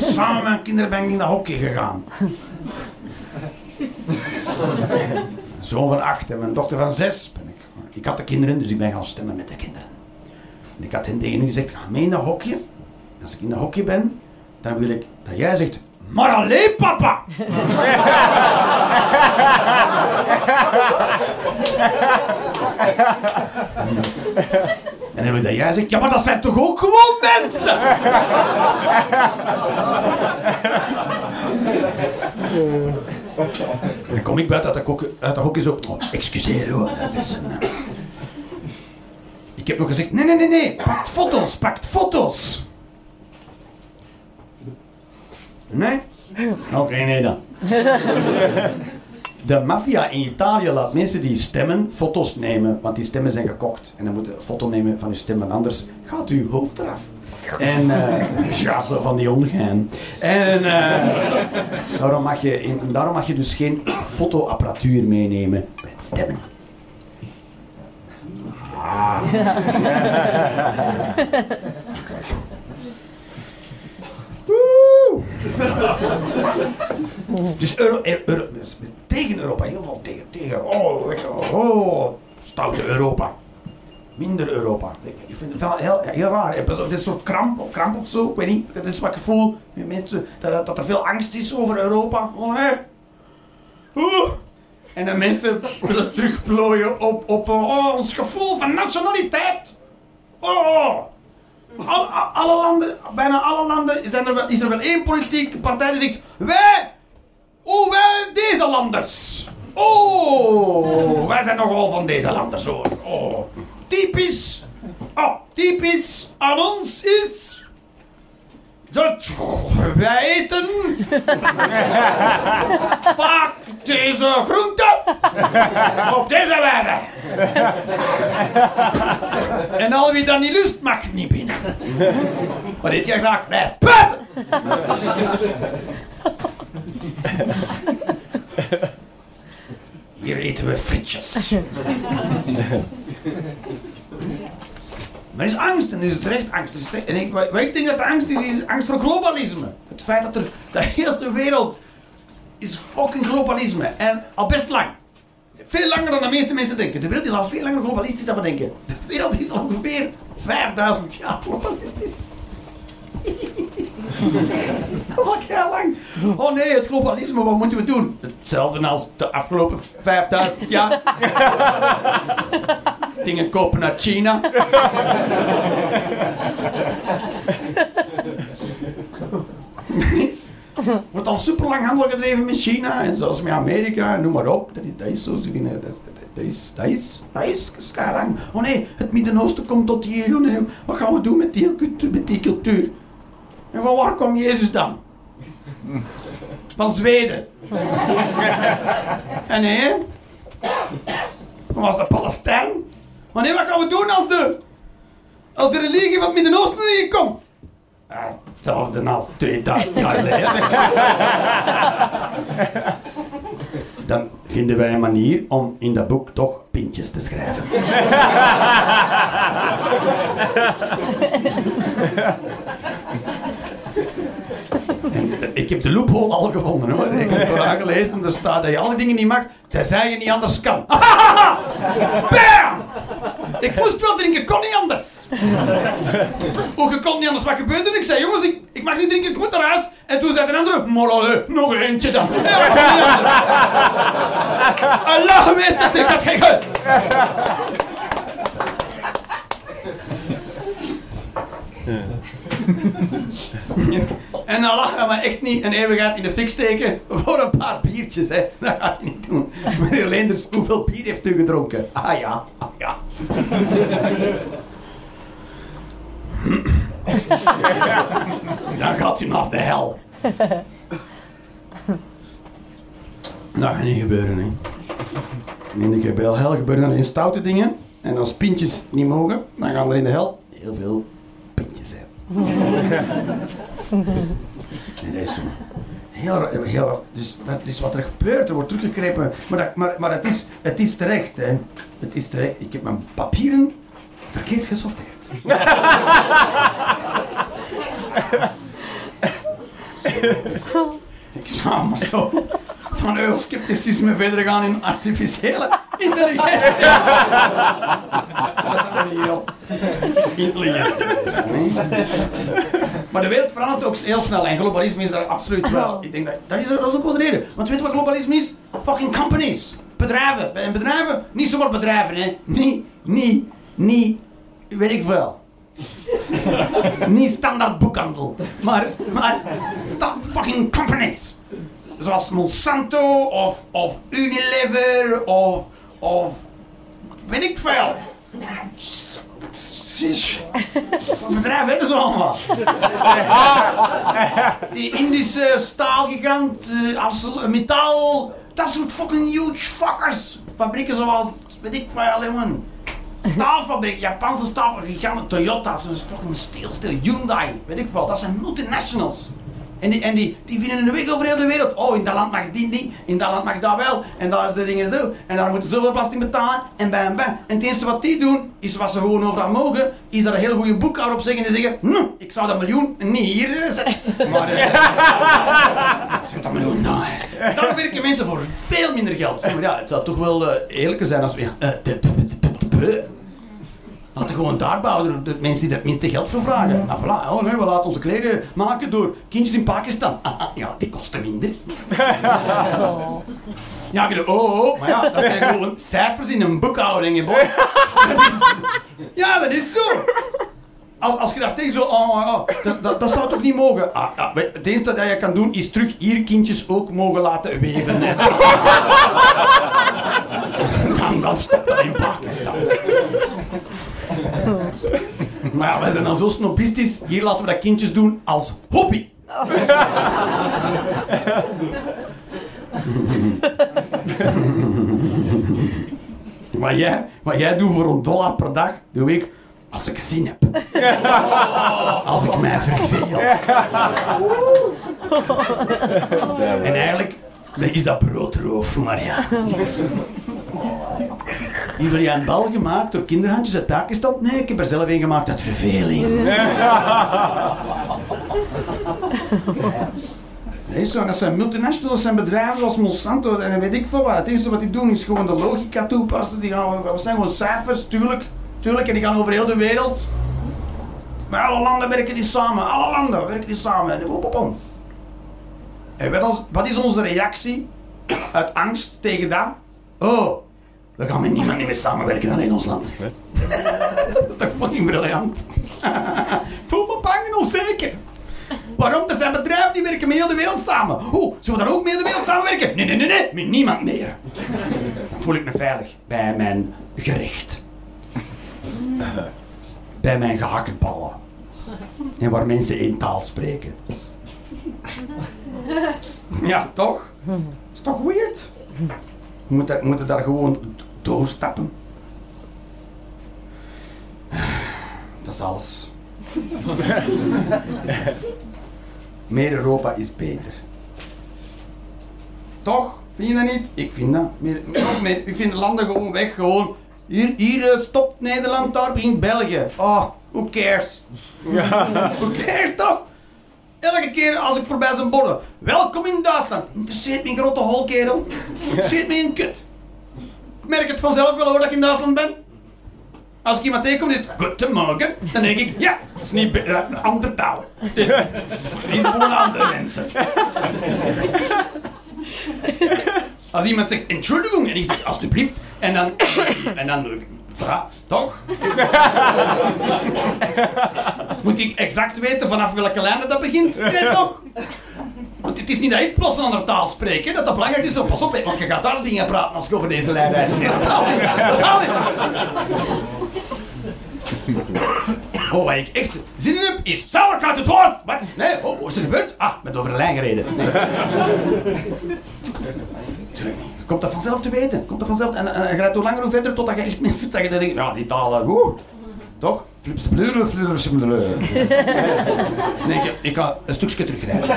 samen met mijn kinderen ben ik naar hockey gegaan. Zoon van acht en mijn dochter van zes ben ik. Ik had de kinderen, dus ik ben gaan stemmen met de kinderen. En ik had hen tegen gezegd, ga mee naar hockey. En als ik in de hockey ben, dan wil ik dat jij zegt, maar alleen papa! En dan wil ik dat jij zegt, ja maar dat zijn toch ook gewoon mensen? En dan kom ik buiten uit de, kok- uit de hokje zo. Oh, excuseer hoor, dat is een... eh. Ik heb nog gezegd, nee, nee, nee, nee, pakt foto's, pakt foto's. Nee? Oké, nee dan. De maffia in Italië laat mensen die stemmen foto's nemen, want die stemmen zijn gekocht. En dan moet je een foto nemen van uw stemmen, anders gaat uw hoofd eraf. En eh, ja, zo van die ongein. En eh, daarom, mag je in, daarom mag je dus geen fotoapparatuur meenemen met stemmen. Ah. Woe! Dus Euro, Euro, dus tegen Europa, heel veel tegen, tegen. Oh, oh, stoute Europa. Minder Europa. Ik, vind het wel heel, heel raar. Het is een soort kramp, kramp of zo, ik weet niet. Dat is wat ik voel. Mensen, dat, er veel angst is over Europa. Oh. Oeh. En dat mensen willen terugplooien op, op oh, ons gevoel van nationaliteit. Oh. Alle, alle landen, bijna alle landen, is er wel één politieke partij die zegt: Wij, oh, wij deze landers. Oh, wij zijn nogal van deze landers hoor. Oh, typisch. Oh, typisch aan ons is Dat wij eten. Vaak deze groente. Op deze wijze. En al wie dat niet lust, mag niet binnen. Wat eet jij graag? Rijst. Buiten! Hier eten we frietjes. Maar er is angst en is terecht angst. Er is En ik, wat ik denk dat angst is, is angst voor globalisme. Het feit dat er de hele wereld is fucking globalisme. En al best lang. Veel langer dan de meeste mensen denken. De wereld is al veel langer globalistisch dan we denken. De wereld is al ongeveer 5000 jaar globalistisch. Al heel lang. Oh nee, het globalisme, wat moeten we doen? Hetzelfde als de afgelopen 5000 jaar. Dingen kopen uit China. Wordt al super lang handel gedreven met China en zelfs met Amerika, noem maar op. Dat is, dat is zo, ze vinden, dat, is, dat is, dat is. Oh nee, het Midden-Oosten komt tot hier. Wat gaan we doen met die, met die cultuur? En van waar kwam Jezus dan? Van Zweden. en nee, dan was dat Palestijn. Maar nee, wat gaan we doen als de, als de religie van het Midden-Oosten hier komt? Ah, Hetzelfde als 2000 jaar geleden. Dan vinden wij een manier om in dat boek toch pintjes te schrijven. En eh, ik heb de loophole al gevonden hoor. Ik heb het vooral gelezen en er staat dat je alle dingen niet mag, tenzij je niet anders kan. Bam! Ik moest wel drinken, kon niet anders. Hoe je kon niet anders, wat gebeurde er? Ik zei, jongens, ik, ik mag niet drinken, ik moet huis. En toen zei de andere, allee, nog eentje dan. Dat. Allah weet dat ik had geen. En Allah gaat me echt niet een eeuwigheid in de fik steken voor een paar biertjes, hè. Dat gaat hij niet doen. Meneer Leenders, hoeveel bier heeft u gedronken? Ah ja, ah ja. Dan gaat u naar de hel. Dat gaat niet gebeuren, hè. In de gebel hel gebeuren in stoute dingen. En als pintjes niet mogen, dan gaan er in de hel heel veel pintjes zijn. En dat is zo. Heel, heel, dus dat is wat er gebeurt, er wordt teruggegrepen. Maar, dat, maar, maar het, is, het is terecht, hè. Het is terecht. Ik heb mijn papieren verkeerd gesorteerd. Ik zou maar zo van euroscepticisme verder gaan in artificiële intelligentie. Dat is wel niet heel intelligent. Maar de wereld verandert ook heel snel en globalisme is daar absoluut wel. Ik denk dat, dat, is, dat is ook wel de reden. Want weet je wat globalisme is? Fucking companies. Bedrijven. En bedrijven, niet zomaar bedrijven, hè. Niet, niet, niet, weet ik veel. niet standaard boekhandel. Maar, maar, fucking companies. Zoals Monsanto of, of Unilever of, of, weet ik veel. Wat bedrijven weten ze allemaal. Die Indische staalgigant, uh, ArcelorMittal, dat soort fucking huge fuckers. Fabrieken zoals, weet ik veel, jongen. Staalfabriek, Japanse staalfabriek, Toyota, zo'n fucking steel, steel, Hyundai, weet ik veel. Dat zijn multinationals. En, die, en die, die vinden een weg over heel de wereld. Oh, in dat land mag die niet, in dat land mag dat wel. En daar is de dingen zo. En daar moeten ze zoveel belasting betalen. En bam, bam. En het eerste wat die doen, is wat ze gewoon overal mogen, is daar een heel goede boekhouder op zeggen en zeggen, hm, ik zou dat miljoen niet hier eh, zetten. Maar, eh, zet dat miljoen daar. Dan werken mensen voor veel minder geld. Maar ja, het zou toch wel eh, eerlijker zijn als we... Ja, Laten gewoon daar bouwen, de mensen die het minste geld voor vragen. Nou voilà, oh nee, we laten onze kleden maken door kindjes in Pakistan. Ah, ah, ja, die kosten minder. Ja, je oh, oh, maar ja, dat zijn gewoon cijfers in een boekhouding, boy. Dat is- Ja, dat is zo. Als, als je daar tegen zo, oh, oh, oh, dat, dat, dat zou toch niet mogen? Ah, het enige dat je kan doen is terug hier kindjes ook mogen laten weven. Dan, dan stopt dat in Pakistan. Maar ja, wij zijn dan zo snobistisch. Hier laten we dat kindjes doen als hobby. wat, jij, wat jij doet voor een dollar per dag, doe ik als ik zin heb. als ik mij verveel. en eigenlijk is dat broodroof, maar ja. Die wil jij een bal gemaakt door kinderhandjes uit Pakistan? Nee, ik heb er zelf een gemaakt uit verveling. Nee, zo, dat zijn multinationals, dat zijn bedrijven zoals Monsanto en weet ik veel wat. Het enige wat die doen is gewoon de logica toepassen. Die gaan, dat zijn gewoon cijfers, tuurlijk. Tuurlijk, en die gaan over heel de wereld. Maar alle landen werken die samen. Alle landen werken die samen. En, op, op, op. en wat is onze reactie uit angst tegen dat? Oh, we gaan met niemand meer samenwerken, alleen ons land. dat is toch fucking briljant. Voel me bang en onzeker. Waarom? Er zijn bedrijven die werken met heel de wereld samen. Hoe? Zullen we dan ook met heel de wereld samenwerken? Nee, nee, nee, nee. Met niemand meer. Dan voel ik me veilig bij mijn gerecht. Bij mijn gehaktballen. En waar mensen één taal spreken. Ja, toch? Is toch weird? We moeten, daar gewoon doorstappen. Dat is alles. Meer Europa is beter. Toch? Vind je dat niet? Ik vind dat. Meer, nog meer. Ik vind landen gewoon weg. Gewoon. Hier, hier eh, stopt Nederland, daar begint België. Oh, who cares? who cares toch? Elke keer als ik voorbij zijn borden. Welkom in Duitsland. Interesseert me een grote hol, kerel. Interesseert me een kut. Ik merk het vanzelf wel hoor dat ik in Duitsland ben. Als ik iemand tegenkom die zegt, goedemorgen, dan denk ik, ja, dat is niet eh, een andere taal. Dit is gewoon andere mensen. Als iemand zegt, entschuldigung, en ik zeg, alsjeblieft, en dan, en dan vraag, toch? Moet ik exact weten vanaf welke lijn dat begint? Nee, toch? Want het is niet dat ik plots een andere taal spreek, hè, dat dat belangrijk is. Zo, pas op, hè, want je gaat daar dingen praten als je over deze lijn rijdt. Nee, niet. Dat gaat niet. Oh, wat ik echt zin in heb, is sauerkraut het hoofd. Wat? Nee, oh, wat is er gebeurd? Ah, ben over de lijn gereden. Nee. Tuurlijk niet. Komt dat vanzelf te weten. Komt dat vanzelf. En, en je gaat hoe langer hoe verder totdat je echt mensen dat je denkt, ja, die talen, woe. Toch? Flips blur. Dan denk je, ik ga een stukje terugrijden.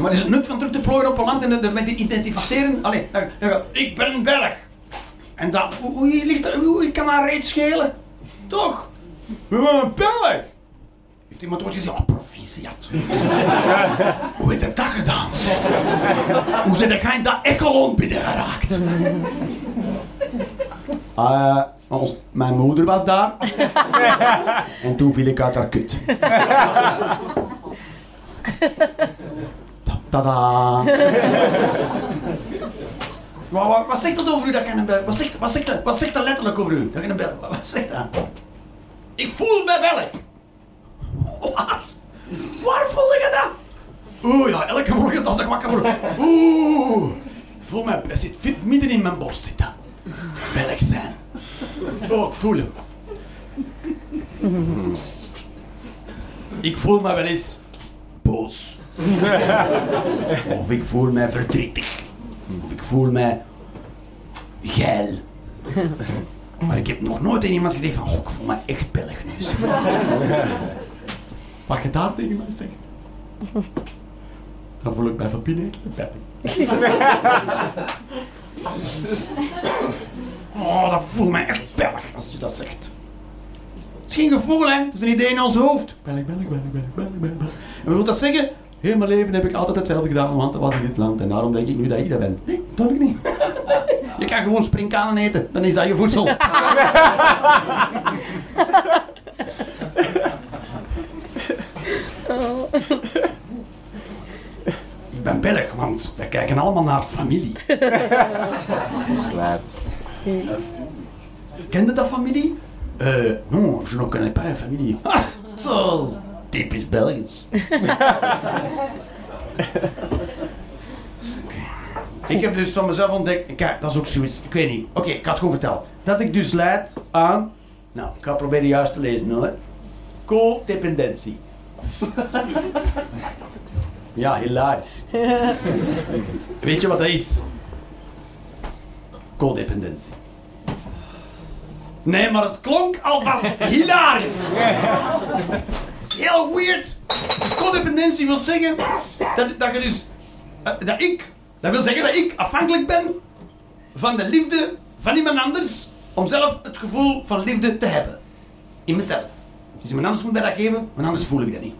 Maar is het nut van terug te plooien op een land en ermee te identificeren? Allee, dan, dan, ga- ik ben een Belg. En dan, hoe, hoe, ligt hoe kan dat reeds schelen? Toch? We zijn een Belg. Heeft iemand ooit gezegd, oh proficiat. hoe heb je dat gedaan? Hoe zijn jij in dat echelon binnengeraakt? Eh, ons, mijn moeder was daar. en toen viel ik uit haar kut. Ta- Tada! Wat, wat, wat zegt dat over u dat ik een Belg... Wat zegt, wat, zegt dat, wat zegt dat letterlijk over u? Dat ik een wat zegt dat? Ik voel me Belg. Waar? Waar voelde je dat? Oeh, ja, elke morgen als ik wakker word. Oeh. Voel me... Het zit fit midden in mijn borst zit dat. Belg zijn. Oh, ik voel hem. Ik voel me wel eens boos. Of ik voel mij verdrietig. Of ik voel mij geil. Maar ik heb nog nooit tegen iemand gezegd van, oh, ik voel me echt Belg nu. Wat je daar tegen mij zegt, dan voel ik mij van binnen echt een. Oh, dat voelt mij echt Belg als je dat zegt. Het is geen gevoel, hè. Het is een idee in ons hoofd. Belg, Belg, Belg, Belg, Belg, Belg. En wat wil dat zeggen? Heel mijn leven heb ik altijd hetzelfde gedaan, want dat was in dit land. En daarom denk ik nu dat ik dat ben. Nee, natuurlijk niet. Je kan gewoon springkanen eten, dan is dat je voedsel. Ik ben Belg, want wij kijken allemaal naar familie. Klaar. Kende dat familie? Eh, non, je ne connais pas la familie. Ah, typisch Belgisch. Ik heb dus van mezelf ontdekt, kijk, dat is ook zoiets, ik weet niet. Oké, ik had het gewoon verteld. Dat ik dus leid aan, nou, ik ga proberen juist te lezen hoor. Codependentie. ja, hilarisch. weet je wat dat is? Codependentie. Nee, maar het klonk alvast hilarisch. Heel weird. Dus codependentie wil zeggen dat, dat je dus, eh, dat ik, dat wil zeggen dat ik afhankelijk ben van de liefde van iemand anders om zelf het gevoel van liefde te hebben. In mezelf. Dus iemand anders moet mij dat geven, want anders voel ik dat niet.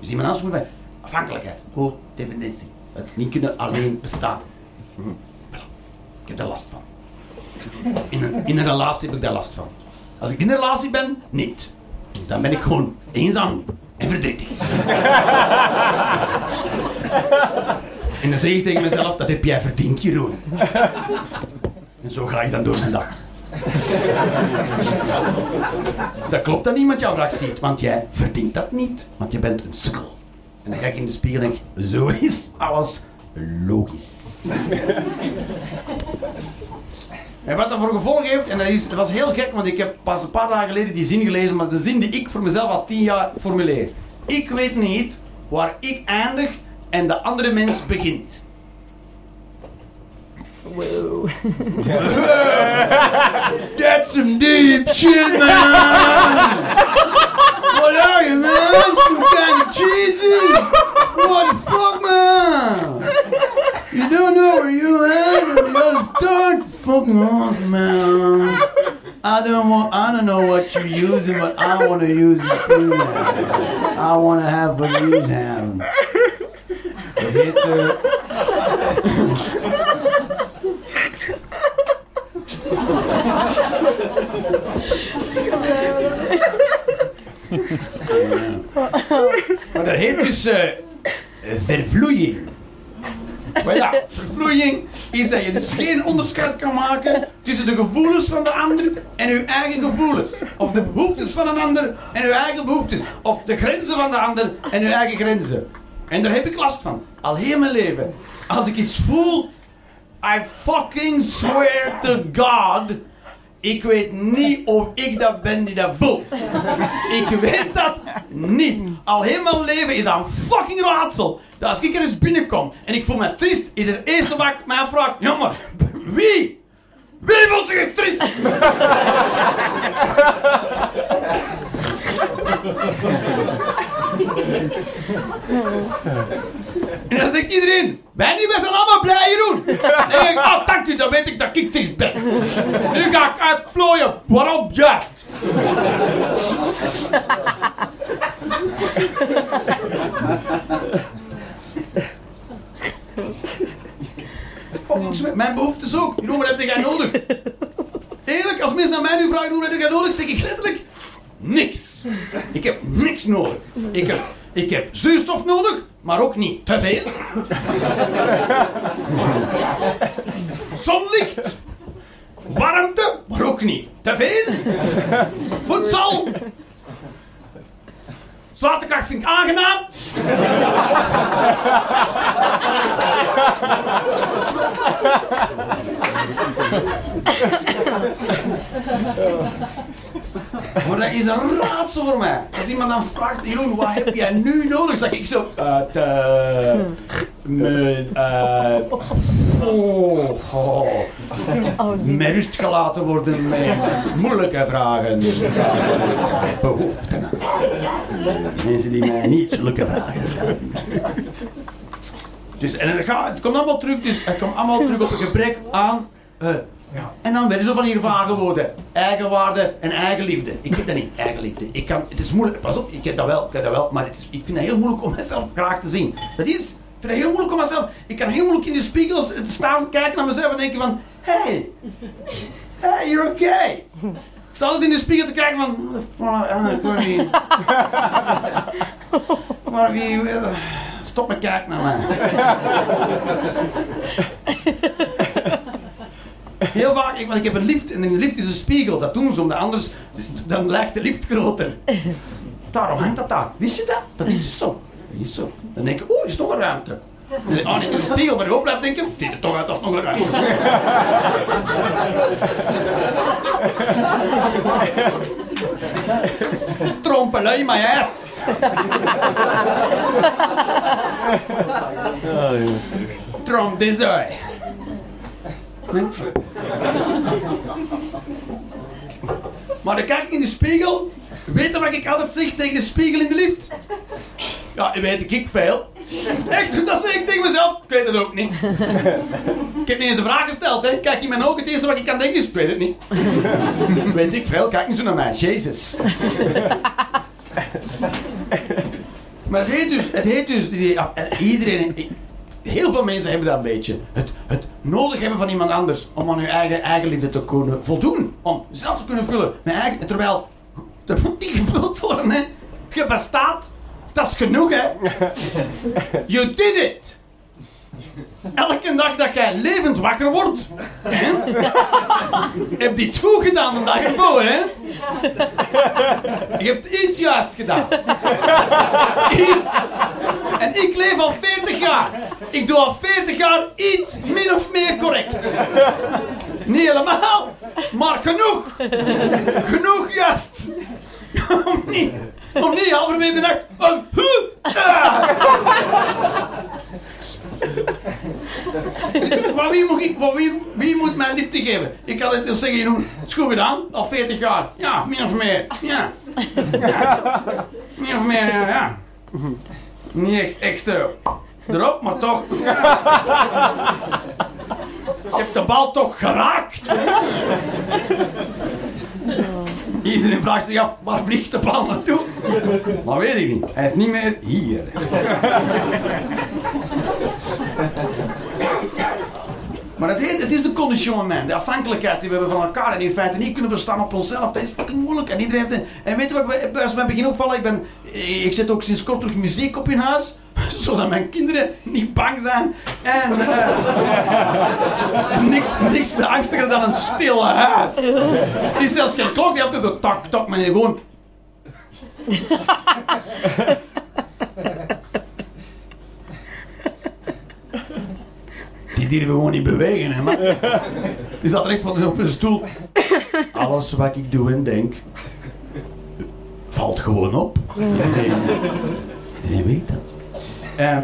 Dus iemand anders moet mij... Afhankelijkheid, codependentie. Het niet kunnen alleen bestaan. Ik heb daar last van. In in een relatie heb ik daar last van. Als ik in een relatie ben, niet. Dan ben ik gewoon eenzaam en verdrietig. en dan zeg ik tegen mezelf, dat heb jij verdiend, Jeroen. En zo ga ik dan door mijn dag. dat klopt dat niemand jouw dag ziet, want jij verdient dat niet, want je bent een sukkel. En dan ga ik in de spiegel en denk, zo is alles logisch. En wat dat voor gevolg heeft, en dat, is, dat was heel gek, want ik heb pas een paar dagen geleden die zin gelezen, maar de zin die ik voor mezelf al tien jaar formuleer. Ik weet niet waar ik eindig en de andere mens begint. Wow. That's some deep shit, man! What are you, man? Some kind of cheesy? What the fuck, man? You don't know where you land and the other starts? It's fucking awesome, man. I don't want, I don't know what you're using, but I want to use it too, man. I want to have what you have. Het Maar dat heet dus eh, vervloeiing. Maar ja, vervloeiing is dat je dus geen onderscheid kan maken tussen de gevoelens van de ander en uw eigen gevoelens. Of de behoeftes van een ander en uw eigen behoeftes. Of de grenzen van de ander en uw eigen grenzen. En daar heb ik last van. Al heel mijn leven. Als ik iets voel, I fucking swear to God. Ik weet niet of ik dat ben die dat voelt. Ik weet dat niet. Al heel mijn leven is dat een fucking raadsel. Dat als ik er eens binnenkom en ik voel me triest, is het eerste wat ik mij afvraag: jammer, wie? Wie voelt zich triest? En dan zegt iedereen, wij niet, wij zijn allemaal blij Jeroen. En dan denk ik, oh dank u, dan weet ik dat ik triest ben. Nu ga ik uitvlooien, waarom juist? Mijn behoeftes ook. Jeroen, wat heb jij nodig? Eerlijk, als mensen naar mij nu vragen, hoe heb jij nodig? Zeg ik letterlijk, niks. Ik heb niks nodig. Ik heb, ik heb zuurstof nodig, maar ook niet te veel. Zonlicht. Warmte, maar ook niet te veel. Voedsel. Zwaartekracht vind ik aangenaam. Maar dat is een raadsel voor mij. Als iemand dan vraagt, Jeroen, wat heb jij nu nodig? Zeg ik zo, eh, te, me, eh, oh, oh, rust gelaten worden met moeilijke vragen. Behoeften. Mensen die mij niet zulke vragen stellen. Dus, en het, gaat, het komt allemaal terug, dus het komt allemaal terug op een gebrek aan. eh, ja. En dan werden zo van hier vage woorden. Eigenwaarde en eigenliefde. Ik heb dat niet, eigenliefde. Ik kan, het is moeilijk, pas op, ik heb dat wel, ik heb dat wel, maar het is, ik vind het heel moeilijk om mezelf graag te zien. Dat is, ik vind het heel moeilijk om mezelf, ik kan heel moeilijk in de spiegels staan, kijken naar mezelf en denken van, hey, hey, you're okay. Ik sta altijd in de spiegel te kijken van, ik weet niet. Maar wie, stop met kijken naar mij. Heel vaak, ik, want ik heb een lift en een lift is een spiegel. Dat doen ze omdat anders dan lijkt de lift groter. Daarom hangt dat daar. Wist je dat? Dat is dus zo. Dat is zo. Dan denk ik, oh, is nog een ruimte. Oh nee, is een spiegel, maar je blijft denken, het ziet er toch uit als nog een ruimte. Trompelei, my ass. Tromp this Maar dan kijk in de spiegel. Weet je wat ik altijd zeg tegen de spiegel in de lift? Ja, weet ik veel. Echt, dat zeg ik tegen mezelf. Ik weet het ook niet. Ik heb niet eens een vraag gesteld, hè. Kijk in mijn ogen, het eerste wat ik kan denken is, ik weet het niet. weet ik veel, kijk niet zo naar mij. Jezus. Maar het heet dus, het heet dus, die- iedereen, heel veel mensen hebben dat een beetje. Het, het nodig hebben van iemand anders om aan je eigen, eigen liefde te kunnen voldoen. Om zelf te kunnen vullen. Met eigen, terwijl, dat moet niet gevuld worden, hè. Je bestaat, dat is genoeg, hè. You did it. Elke dag dat jij levend wakker wordt, heb je iets goed gedaan de dag ervoor, hè. Je hebt iets juist gedaan. Iets. En ik leef al 40 jaar. Ik doe al 40 jaar iets min of meer correct. Niet helemaal, maar genoeg. Genoeg juist. Om niet, om niet halverwege de nacht een Maar wie moet, ik, wie, wie moet mij liefde geven? Ik kan het dus zeggen, Jeroen, het is goed gedaan, al 40 jaar. Ja, min of meer. Ja. ja. Min of meer, ja. ja. Niet echt extra erop, maar toch. Ja. Je hebt de bal toch geraakt. Iedereen vraagt zich af, waar vliegt de bal naartoe? Maar weet ik niet. Hij is niet meer hier. Maar het, het is de conditionnement, de afhankelijkheid die we hebben van elkaar en in feite niet kunnen bestaan op onszelf. Dat is fucking moeilijk. En iedereen heeft een, En weet je wat als mij begin opvallen? Ik, ben, ik ook sinds kort terug muziek op in huis, zodat mijn kinderen niet bang zijn. En is niks, niks meer angstiger dan een stil huis. Het is zelfs geen klok die altijd zo tak, tak, maar gewoon... Die durven gewoon niet bewegen, hè, man. Die zat echt wel op een stoel. Alles wat ik doe en denk, valt gewoon op. Iedereen, iedereen weet dat. Eh,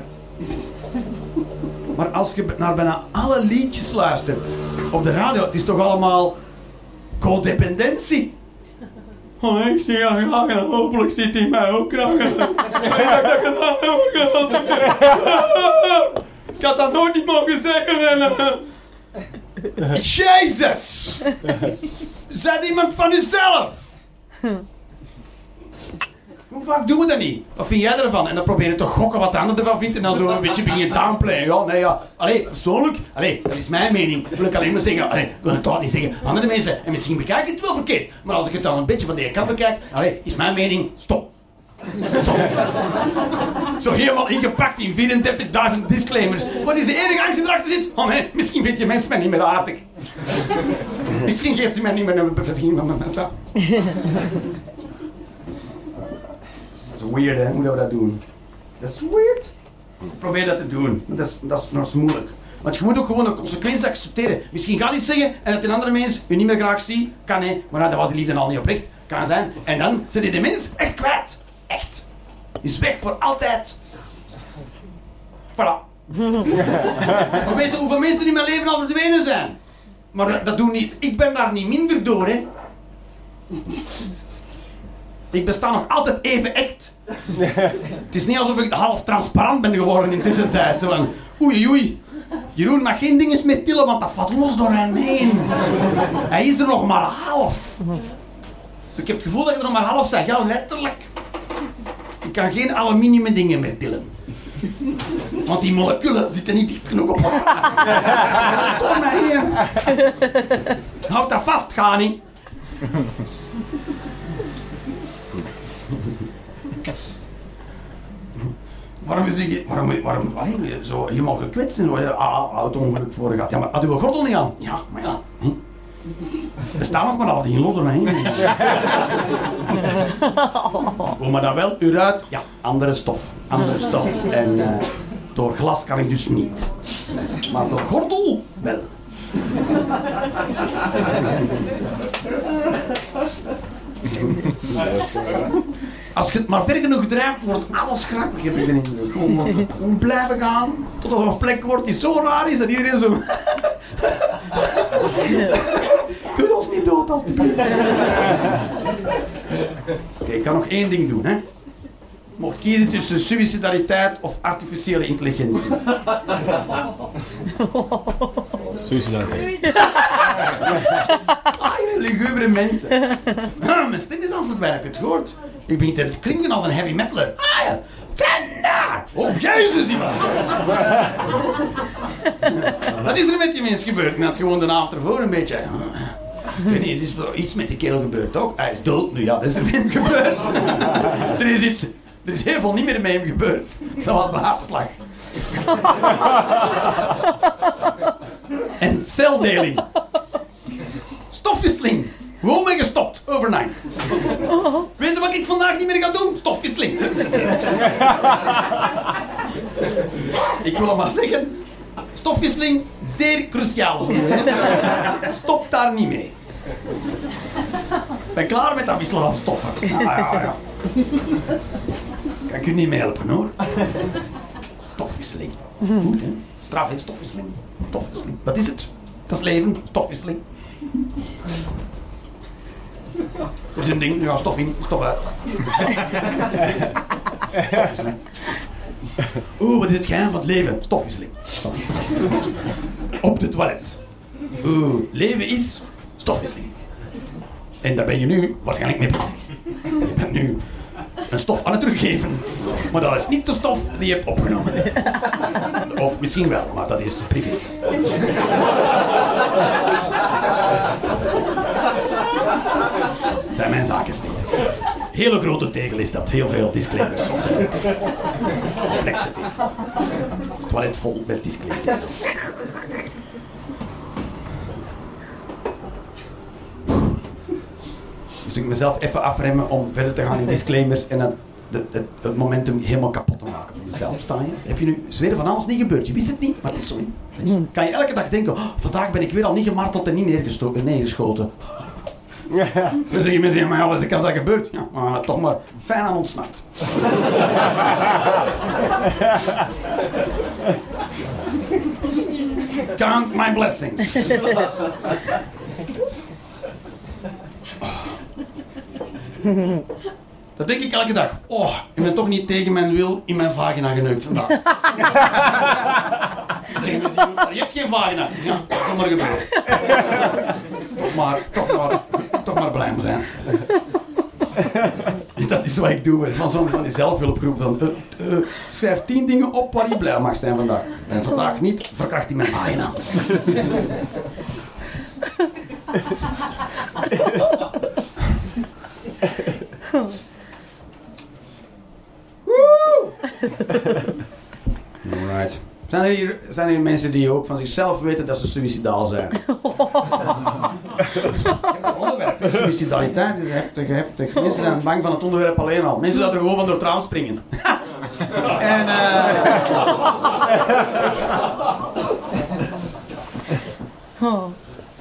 maar als je naar bijna alle liedjes luistert op de radio, het is toch allemaal codependentie. Oh, ik zie haar graag en hopelijk ziet hij mij ook graag. Ik had dat gedaan, ik had dat gedaan. Ik had dat nooit niet mogen zeggen. En, Jezus! Zet iemand van uzelf! Hoe vaak doen we dat niet? Wat vind jij ervan? En dan probeer je te gokken wat de ander ervan vindt en dan zo een beetje begin je downplayen. Ja, nee, ja. Allee, persoonlijk, allee, dat is mijn mening. Wil ik alleen maar zeggen, allee, ik wil het toch niet zeggen. Andere mensen, en misschien bekijk ik het wel verkeerd. Maar als ik het dan een beetje van de kant bekijk, allee, is mijn mening, stop. Stop. Zo helemaal ingepakt in 34.000 disclaimers. Wat is de enige angst die erachter zit? Oh nee, misschien vindt je mensen mij niet meer aardig. Misschien geeft u mij niet meer een bevestiging van mijn is weird, hè? Hoe dat we dat doen? Dat is weird. Probeer dat te doen. Dat is, dat is, dat is moeilijk. Want je moet ook gewoon de consequenties accepteren. Misschien gaat iets zeggen en dat een andere mens je niet meer graag ziet. Kan hè, maar dan was die liefde al niet oprecht. Kan zijn. En dan zit je de mens echt kwijt. Echt. Is weg voor altijd. Voilà. We weten hoeveel mensen in mijn leven al verdwenen zijn. Maar dat, dat doen niet. Ik ben daar niet minder door, hè. Ik besta nog altijd even echt. Het is niet alsof ik half transparant ben geworden in tussentijd. Zo van, oei oei. Jeroen mag geen dingen meer tillen, want dat valt los door hem heen. Hij is er nog maar half. Dus ik heb het gevoel dat je er nog maar half bent. Ja, letterlijk. Ik kan geen aluminium dingen meer tillen. Want die moleculen zitten niet dicht genoeg op elkaar. Door hier. Houd dat vast, Gani. Waarom is ik, waarom, waarom, allee, zo helemaal gekwetst en worden ah, auto-ongeluk voor gehad? Ja, maar had u een gordel niet aan? Ja, maar ja. Hm. Er staan nog maar al die los doorheen. Kom maar dan wel, u uit. Ja, andere stof. Andere stof. En, eh, Door glas kan ik dus niet. Maar door gordel wel. Als je het maar ver genoeg drijft, wordt alles grappig, heb ik gewoon blijven gaan, totdat er een plek wordt die zo raar is dat iedereen zo... Doe ons niet dood, alsjeblieft. Oké, ik kan nog één ding doen, hè. Mocht kiezen tussen suicidaliteit of artificiële intelligentie. Suicidaal. Ah, jullie lugubere mensen. Mijn stem is aan het verdwijnen, je het gehoord? Ik begin te klinken als een heavy metaler. Ah ja, Tenda! Oh, jezus, die was Wat is er met die mens gebeurd? Net gewoon de avond ervoor een beetje... Ik weet niet, er is wel iets met die kerel gebeurd, toch? Hij is dood nu, ja, dat is er met hem gebeurd. er is iets... Er is heel veel niet meer met hem gebeurd. Zoals de hartslag. en celdeling. Stofwisseling. Gewoon mee gestopt, overnight. Weet je wat ik vandaag niet meer ga doen? Stofwisseling. ik wil het maar zeggen. Stofwisseling, zeer cruciaal. Stop daar niet mee. Ik ben klaar met dat wisselen van stoffen. Ja, ja, ja. Kan ik u niet mee helpen hoor. Stofwisseling. Straf en stofwisseling. Stofwisseling. Wat is het? Dat is leven. Stofwisseling. Er is een ding, ja, stof in, stof uit. Stofwisseling. Oeh, wat is het geheim van het leven? Stofwisseling. Op de toilet. Oeh, leven is stofwisseling. En daar ben je nu waarschijnlijk mee bezig. Je bent nu een stof aan het teruggeven. Maar dat is niet de stof die je hebt opgenomen. Of misschien wel, maar dat is privé. Zijn mijn zaken niet. Hele grote tegel is dat, heel veel disclaimers. Complexe tegel. Toilet vol met disclaimers. Dus ik mezelf even afremmen om verder te gaan in disclaimers en het, het, het, het momentum helemaal kapot te maken voor jezelf. Sta je? Heb je nu zweren van alles niet gebeurd? Je wist het niet, maar het is zo. Kan je elke dag denken, oh, vandaag ben ik weer al niet gemarteld en niet neergeschoten. Dan zeggen mensen, ja, maar ja, wat kan dat gebeurd? Ja, maar toch maar fijn aan ontsnapt. Count my blessings. Dat denk ik elke dag. Oh, ik ben toch niet tegen mijn wil in mijn vagina geneukt vandaag. Zeggen mensen, "Maar je hebt geen vagina. Ja, dat kan maar gebeuren. toch, maar, toch, maar, toch maar blij zijn. Dat is wat ik doe. Van zo'n van die zelfhulpgroep. Van, eh, schrijf tien dingen op waar je blij mag zijn vandaag. En vandaag niet, verkracht ik mijn vagina. Alright. Zijn er, hier, zijn er hier mensen die ook van zichzelf weten dat ze suicidaal zijn? Suicidaliteit is heftig, heftig. Mensen zijn bang van het onderwerp alleen al. Mensen zouden er gewoon van door het raam springen. en eh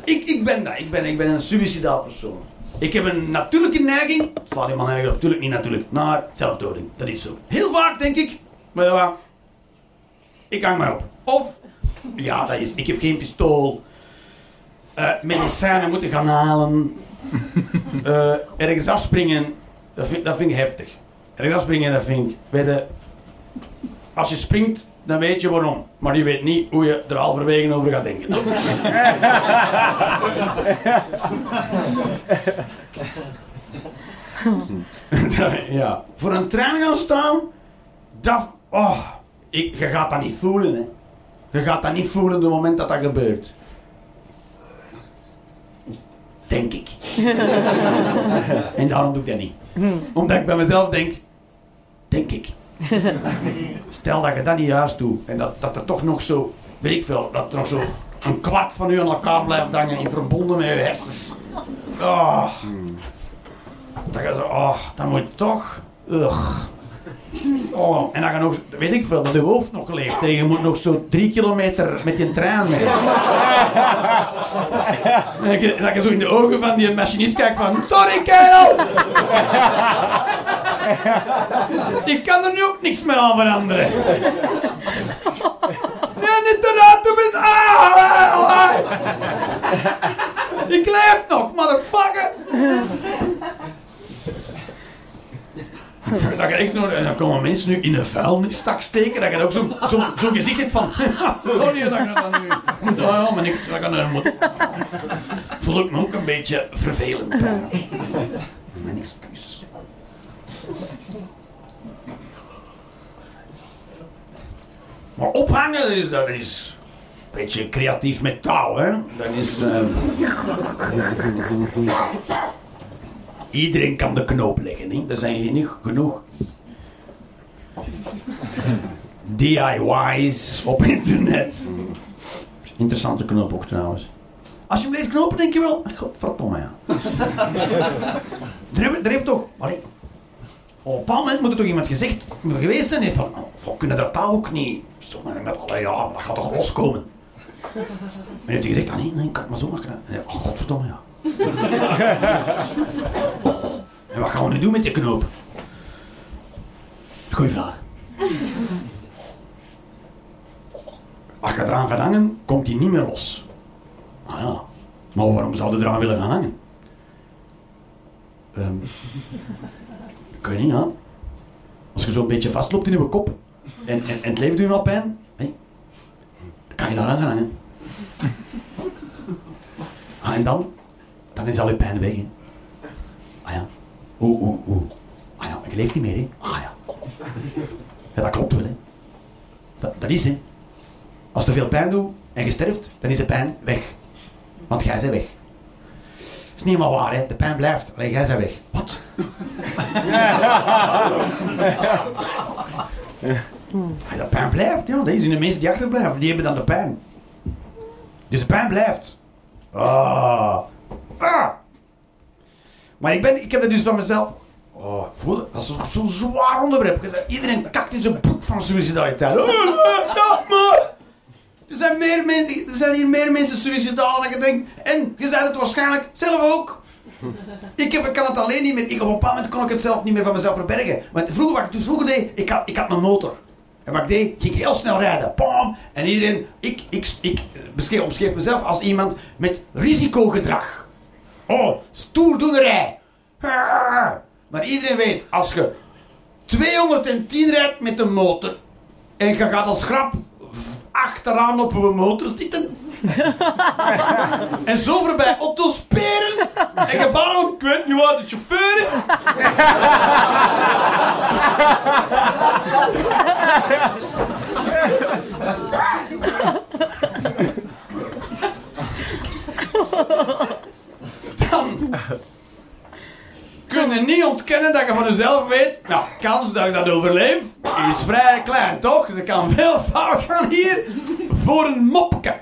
ik, ik ben dat. Ik ben, ik ben een suicidaal persoon. Ik heb een natuurlijke neiging, slaat iemand eigenlijk natuurlijk niet natuurlijk, naar zelfdoding. Dat is zo. Heel vaak denk ik, maar ja, ik hang mij op. Of, ja, dat is, ik heb geen pistool. Eh, medicijnen moeten gaan halen. Eh, ergens afspringen, dat vind, dat vind ik heftig. Ergens afspringen, dat vind ik, weet je, als je springt, dan weet je waarom. Maar je weet niet hoe je er halverwege over gaat denken. ja. Voor een trein gaan staan, dat... Oh, ik, je gaat dat niet voelen, hè. Je gaat dat niet voelen op het moment dat dat gebeurt. Denk ik. en daarom doe ik dat niet. Omdat ik bij mezelf denk... Denk ik. Stel dat je dat niet juist doet. En dat, dat er toch nog zo... Weet ik veel. Dat er nog zo een kwart van u aan elkaar blijft hangen. In verbonden met je hersens. Oh. Dat je zo... Oh, dat moet toch... Ugh. Oh, en dan gaat nog, weet ik veel, dat je hoofd nog leeft. En je moet nog zo drie kilometer met je trein mee. en dat je, dat je zo in de ogen van die machinist kijkt van... Sorry, kerel! ik kan er nu ook niks meer aan veranderen. Ja, niet te raad, met... Ah, ah, ah. Ik leef nog, motherfucker! Dat je echt nog, en dan komen mensen nu in een vuilnistak steken, dat je ook zo'n zo, zo gezicht hebt van... Sorry dat je dat nu moet... Oh ja, maar niks, dat kan er moet... Voel ik me ook een beetje vervelend. Mijn excuses. Maar ophangen, dat is, dat is een beetje creatief met touw, hè. Dat is... eh, Iedereen kan de knoop leggen, hè? Er zijn genoeg, genoeg DIY's op internet. Interessante knoop ook trouwens. Als je hem leert knopen, denk je wel, godverdomme ja. er, heeft, er heeft toch, allee, op een bepaald moment moet er toch iemand gezegd geweest zijn heeft van, oh, we kunnen dat touw ook niet, zo met allee, ja, dat gaat toch loskomen. Maar heeft hij gezegd, ah, nee, nee, kan het maar zo maken. En hij, oh, godverdomme ja. En wat gaan we nu doen met die knoop? Goeie vraag. Als je eraan gaat hangen, komt die niet meer los. Ah ja, maar waarom zou je eraan willen gaan hangen? Ehm ik weet niet, ja. Als je zo'n beetje vastloopt in je kop en, en, het leeft u wel pijn, dan kan je daar aan gaan hangen. Ah, en dan? Dan is al je pijn weg. Ah ja. Oeh, oeh, oeh. Ah ja, je leeft niet meer, hè. Ah ja. Ja, dat klopt wel, hè. Dat, dat is, hè. Als te veel pijn doet en je sterft, dan is de pijn weg. Want jij bent weg. Dat is niet helemaal waar, hè. De pijn blijft. Alleen jij bent weg. Ja, de pijn blijft, ja. Dat in de mensen die achterblijven. Die hebben dan de pijn. Dus de pijn blijft. Ah. Ah. Maar ik, ben, ik heb dat dus van mezelf. Oh, voel het? Dat is zo zwaar onderwerp. Iedereen kakt in zijn broek van suicidaliteit. Oh, stop maar! Er zijn, meer mensen, er zijn hier meer mensen suicidaal dan ik denk. En je zei het waarschijnlijk zelf ook. Ik, heb, ik kan het alleen niet meer. Ik, op een bepaald moment kon ik het zelf niet meer van mezelf verbergen. Want vroeger, wat ik dus vroeger deed, ik had, ik had motor. En wat ik deed, ging ik heel snel rijden. En iedereen, ik, ik, ik beschreef, mezelf als iemand met risicogedrag. Oh, stoerdoenerij. Maar iedereen weet, als je 210 rijdt met een motor en je gaat als grap achteraan op een motor zitten en zo voorbij Otto speren en je bouwt, ik weet niet waar de chauffeur is. Dan kun je niet ontkennen dat je van jezelf weet, nou, kans dat ik dat overleef is vrij klein, toch? Er kan veel fout gaan hier voor een mopke.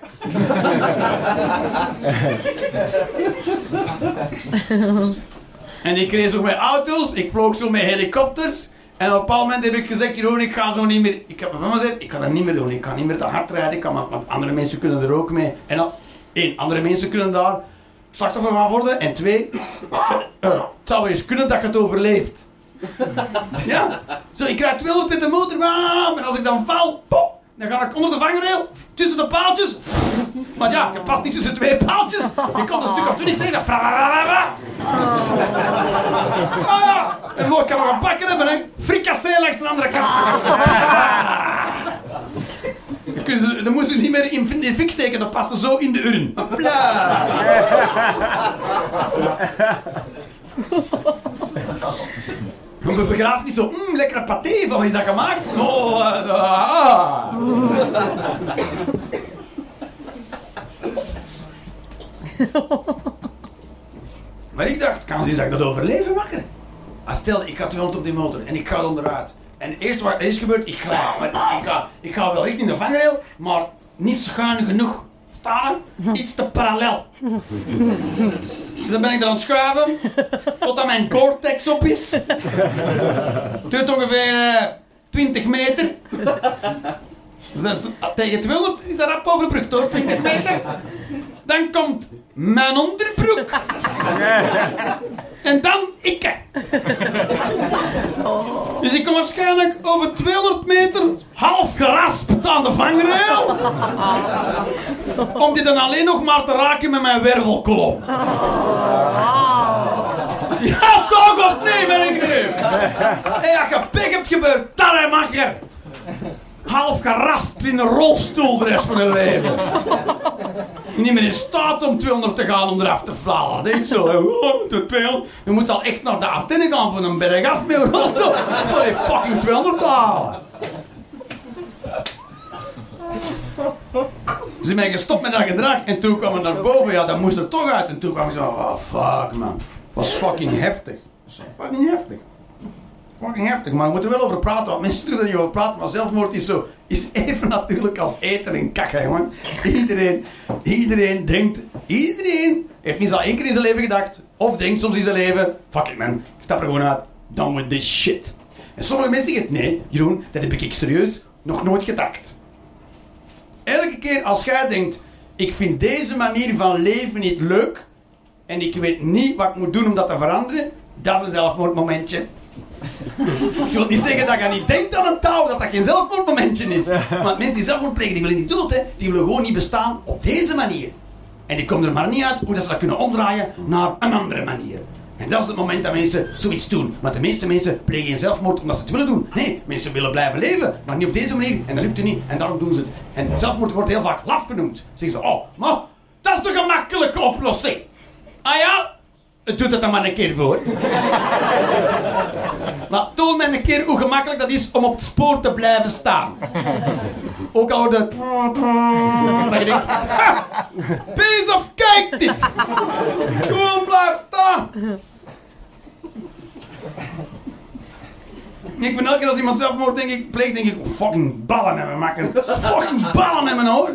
en ik reed zo met auto's, ik vloog zo met helikopters. En op een bepaald moment heb ik gezegd, Jeroen, ik ga zo niet meer... Ik heb van gezegd, ik kan dat niet meer doen. Ik kan niet meer te hard rijden, ik kan, want andere mensen kunnen er ook mee. En één, andere mensen kunnen daar slachtoffer van worden. En twee, het zou wel eens kunnen dat je het overleeft. Ja, zo, ik rijd 200 met de motor, bam, en als ik dan val, pop, dan ga ik onder de vangrail, tussen de paaltjes. Maar ja, je past niet tussen twee paaltjes. Je komt een stuk of twintig tegen. Fra- Ah ja, en Lord kan nog een bakken hebben, hè. Fricassee langs de andere kant. Dan, kunnen ze, niet meer in, de fik steken, dat past er zo in de urn. Hopla. Op een begrafenis zo, mmm, lekkere paté, van wie is dat gemaakt? Oh, eh, ah. Maar ik dacht, kan ze dat overleven, makker? Als stel, ik had 200 op die motor en ik ga onderuit. En eerst wat is gebeurd, ik ga, maar ik ga, ik ga wel richting de vangrail, maar niet schuin genoeg. Staan? Iets te parallel. Dus dan ben ik er aan het schuiven. Totdat mijn cortex op is. Het duurt ongeveer eh, 20 meter. Dus dat is, tegen 200 is dat rap over de brug, door 20 meter. Dan komt mijn onderbroek. En dan ik. Dus ik kom waarschijnlijk over 200 meter half geraspt aan de vangrail. Om die dan alleen nog maar te raken met mijn wervelkolom. Ja, toch of nee, ben ik nu? En ja, gepik hebt gebeurd, tarremakker. Half geraspt in een rolstoel de rest van hun leven. Niet meer in staat om 200 te gaan om eraf te vallen. Denk zo, hè. oh, te. Je moet al echt naar de Ardennen gaan van een berg af met een rolstoel. Om die fucking 200 te halen. Ze zijn gestopt met dat gedrag en toen kwam naar boven. Ja, dat moest er toch uit. En toen kwam ik zo, oh fuck man. Was fucking heftig. Was fucking heftig. Fucking heftig, maar we moeten er wel over praten, want mensen durven er niet over praten, maar zelfmoord is zo, is even natuurlijk als eten en kakken, jongen. Iedereen, iedereen denkt, iedereen heeft niet al één keer in zijn leven gedacht, of denkt soms in zijn leven, fuck it man, ik stap er gewoon uit, done with this shit. En sommige mensen zeggen, nee, Jeroen, dat heb ik serieus nog nooit gedacht. Elke keer als jij denkt, ik vind deze manier van leven niet leuk, en ik weet niet wat ik moet doen om dat te veranderen, dat is een zelfmoordmomentje. Ik wil niet zeggen dat je niet denkt aan een touw, dat dat geen zelfmoordmomentje is. Want mensen die zelfmoord plegen, die willen niet dood, hè. Die willen gewoon niet bestaan op deze manier. En die komen er maar niet uit hoe dat ze dat kunnen omdraaien naar een andere manier. En dat is het moment dat mensen zoiets doen. Want de meeste mensen plegen geen zelfmoord omdat ze het willen doen. Nee, mensen willen blijven leven, maar niet op deze manier. En dat lukt er niet, en daarom doen ze het. En zelfmoord wordt heel vaak laf genoemd. Zeggen ze, oh, maar dat is toch een makkelijke oplossing? Ah ja, doe het dan maar een keer voor. maar toon mij een keer hoe gemakkelijk dat is om op het spoor te blijven staan. Ook al de... Dat je denkt, pees of kijk dit. Gewoon blijf staan. Ik vind elke keer als iemand zelfmoord denk ik, pleegt, denk ik, fucking ballen hebben maken. Fucking ballen hebben hoor.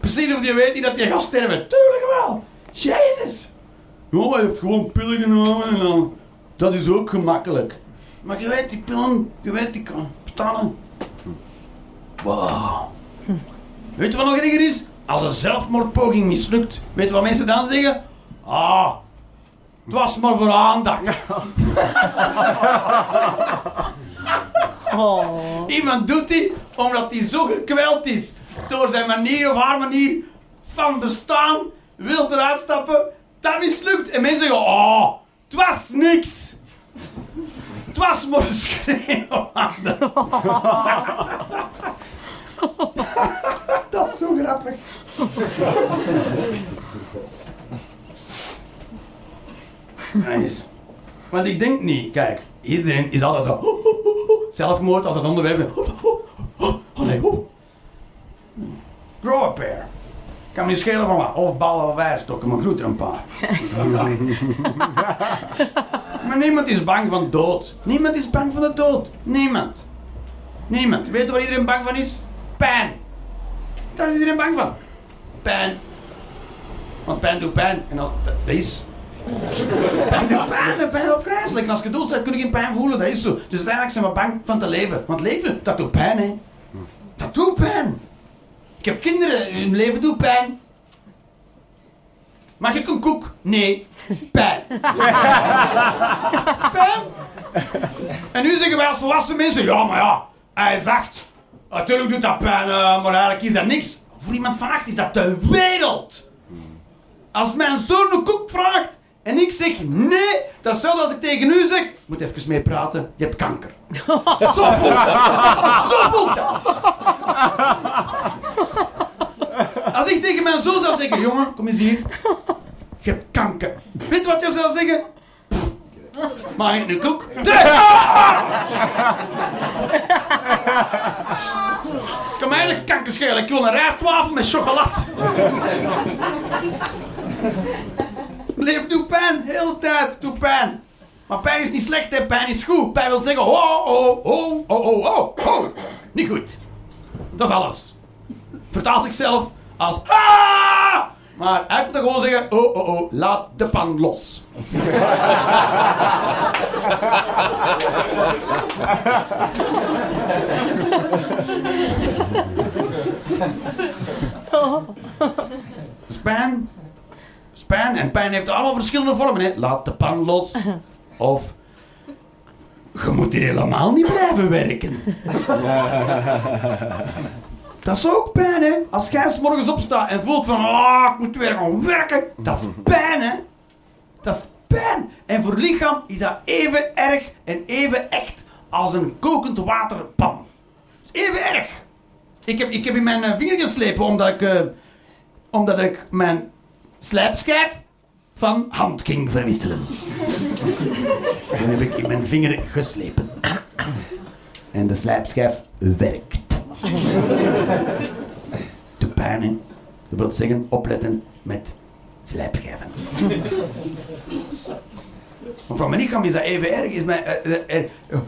Precies of die weet niet dat je gaat sterven. Tuurlijk wel. Jezus. Ja, hij heeft gewoon pillen genomen en dan... Dat is ook gemakkelijk. Maar je weet die pillen, je weet die kan. Wow. Weet je wat nog erger is? Als een zelfmoordpoging mislukt, weet je wat mensen dan zeggen? Ah, het was maar voor aandacht. Oh. Iemand doet die omdat hij zo gekweld is door zijn manier of haar manier van bestaan, wil eruit stappen, dat mislukt. En mensen zeggen, oh, het was niks. Het was maar een schreeuw Dat is zo grappig. Nice. Want ik denk niet, kijk, iedereen is altijd zo. Zelfmoord als het onderwerp. Oh nee, Grow a pair. Kan me niet schelen van wat. Of ballen of wijrstokken, maar groet er een paar. maar niemand is bang van dood. Niemand is bang van de dood. Niemand. Niemand. Weet je waar iedereen bang van is? Pijn. Daar is iedereen bang van. Pijn. Want pijn doet pijn. En dan, dat is... Pijn doet pijn. Pijn is vreselijk. En als je dood bent, kun je geen pijn voelen. Dat is zo. Dus uiteindelijk zijn we bang van te leven. Want leven, dat doet pijn, hè. Dat doet pijn. Ik heb kinderen, hun leven doet pijn. Mag ik een koek? Nee. Pijn. pijn. En nu zeggen wij als volwassen mensen, ja maar ja, hij is acht. Natuurlijk doet dat pijn, eh, maar eigenlijk is dat niks. Voor iemand van acht is dat de wereld. Als mijn zoon een koek vraagt en ik zeg nee, dat is hetzelfde als ik tegen u zeg, moet even mee praten, je hebt kanker. Zo voelt dat. Zo voelt dat. Als ik tegen mijn zoon zou zeggen, jongen, kom eens hier. Je hebt kanker. Weet wat je zou zeggen? Mag ik een koek? Nee! Kan mij de kanker schelen. Ik wil een rijstwafel met chocolade. Leef doet pijn, de hele tijd doet pijn. Maar pijn is niet slecht, hè. pijn is goed. Pijn wil zeggen, oh, oh, oh, oh, oh, oh, oh. Niet goed. Dat is alles. Vertaal zichzelf. Als ah! Maar hij moet dan gewoon zeggen, oh, oh, oh, laat de pan los. Span. Span. En pijn heeft allemaal verschillende vormen. Hè. Laat de pan los. Of... Je moet hier helemaal niet blijven werken. Dat is ook pijn, hè. Als jij 's morgens opstaat en voelt van... Ah, ik moet weer gaan werken. Dat is pijn, hè. Dat is pijn. En voor lichaam is dat even erg en even echt als een kokend waterpan. Even erg. Ik heb, ik heb in mijn eh, vinger geslepen omdat ik... eh, omdat ik mijn slijpschijf van hand ging verwisselen. Toen heb ik in mijn vinger geslepen. En de slijpschijf werkt. De pijn, hè. Dat wil zeggen opletten met slijpschijven. Maar voor mijn lichaam is dat even erg. Is mijn, eh, eh, eh,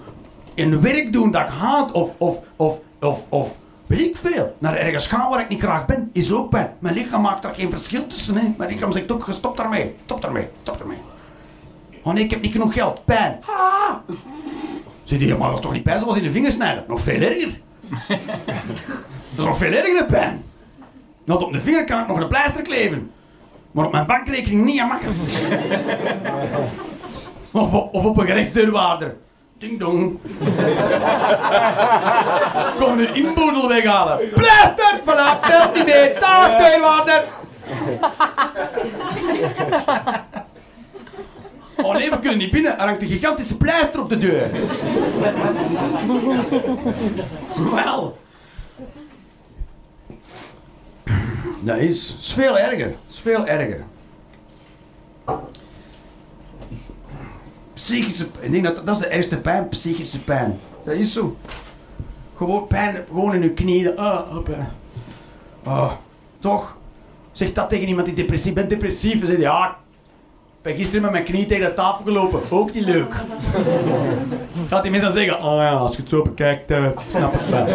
een werk doen dat ik haat of, of, of, of, of weet ik veel. Naar ergens gaan waar ik niet graag ben, is ook pijn. Mijn lichaam maakt daar geen verschil tussen. Hè. Mijn lichaam zegt ook, stop daarmee, stop daarmee, stop daarmee. Oh nee, ik heb niet genoeg geld. Pijn. Ah. Zeg je, maar dat is toch niet pijn zoals in de vingers snijden? Nog veel erger. dat is nog veel erger pijn. Want op de vinger kan ik nog een pleister kleven. Maar op mijn bankrekening niet makkelijk. of, op, of op een gerechtsdeurwaarder. Ding dong. Kom nu inboedel weghalen. Pleister! Voilà, telt niet meer. Dag, deurwaarder. Oh nee, we kunnen niet binnen. Er hangt een gigantische pleister op de deur. Wel. Dat is, veel erger. is veel erger. Psychische Ik denk dat dat is de ergste pijn, psychische pijn. Dat is zo. Gewoon pijn, gewoon in je knieën. Ah, ah, toch? Zeg dat tegen iemand die depressief bent. Depressief. En zegt ja, ben gisteren met mijn knie tegen de tafel gelopen. Ook niet leuk. Gaat die mensen dan zeggen, oh ja, als je het zo bekijkt, eh, ik snap het wel.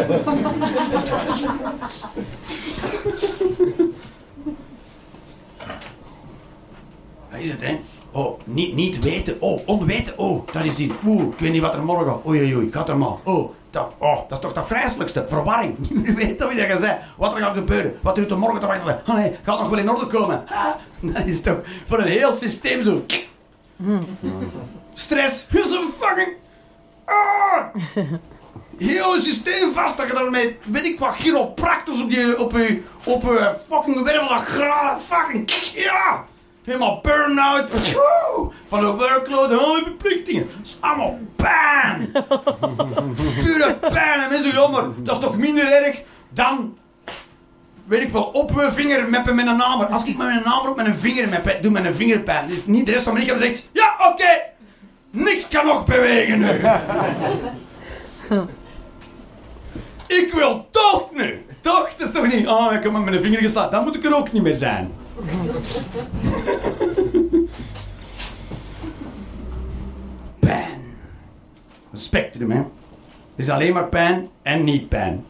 Dat is het, hè? Oh, niet, niet weten. Oh, onweten. Oh, dat is die. Oeh, ik weet niet wat er morgen. Oei, oei, oei, gaat er maar. Oh, dat, oh, dat is toch dat vreselijkste. Verwarring. Niet meer weten wie dat je zei. Wat er gaat gebeuren. Wat er er morgen te wachten. Oh nee, gaat nog wel in orde komen. Dat is toch voor een heel systeem zo. Stress. Is een fucking. Ah! Heel systeem vast dat je daarmee, weet ik wat, chiropractors op je, op je, op je fucking wervel graden, fucking, ja! Helemaal burn-out, van de workload, oh, verplichtingen. Dat is allemaal pijn! Pure pijn en mensen, jammer, dat is toch minder erg dan, weet ik veel, op mijn vinger meppen met een namer. Als ik met mijn namer op mijn vinger meppen, doe met een vingerpijn. Dus niet de rest van mijn lichaam zegt, ja, oké, niks kan nog bewegen nu. Ik wil toch nu. Toch? Dat is toch niet... Oh, ik heb met mijn vinger geslagen. Dan moet ik er ook niet meer zijn. Pijn. Een spectrum, hè. Er is alleen maar pijn en niet pijn.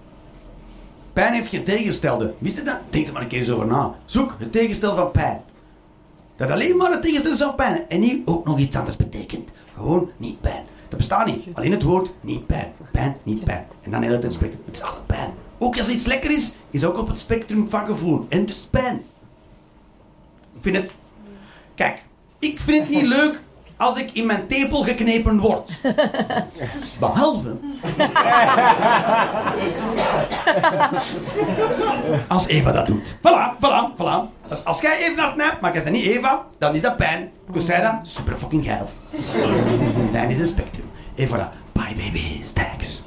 Pijn heeft geen tegenstelde. Wist je dat? Denk er maar een keer eens over na. Zoek het tegenstel van pijn. Dat alleen maar het tegenstel van pijn. En niet ook nog iets anders betekent. Gewoon niet pijn. Dat bestaat niet. Alleen het woord niet pijn. Pijn, niet pijn. En dan heel het spectrum. Het is altijd pijn. Ook als iets lekker is, is ook op het spectrum van gevoel. En het is pijn. Vind het... Kijk, ik vind het niet leuk als ik in mijn tepel geknepen word. Behalve... Als Eva dat doet. Voilà, voilà, voilà. Dus als jij even hard knijpt, maar jij bent niet Eva, dan is dat pijn. Dus zij dan super fucking geil. Dan is het spectrum. En voilà. Bye baby, thanks.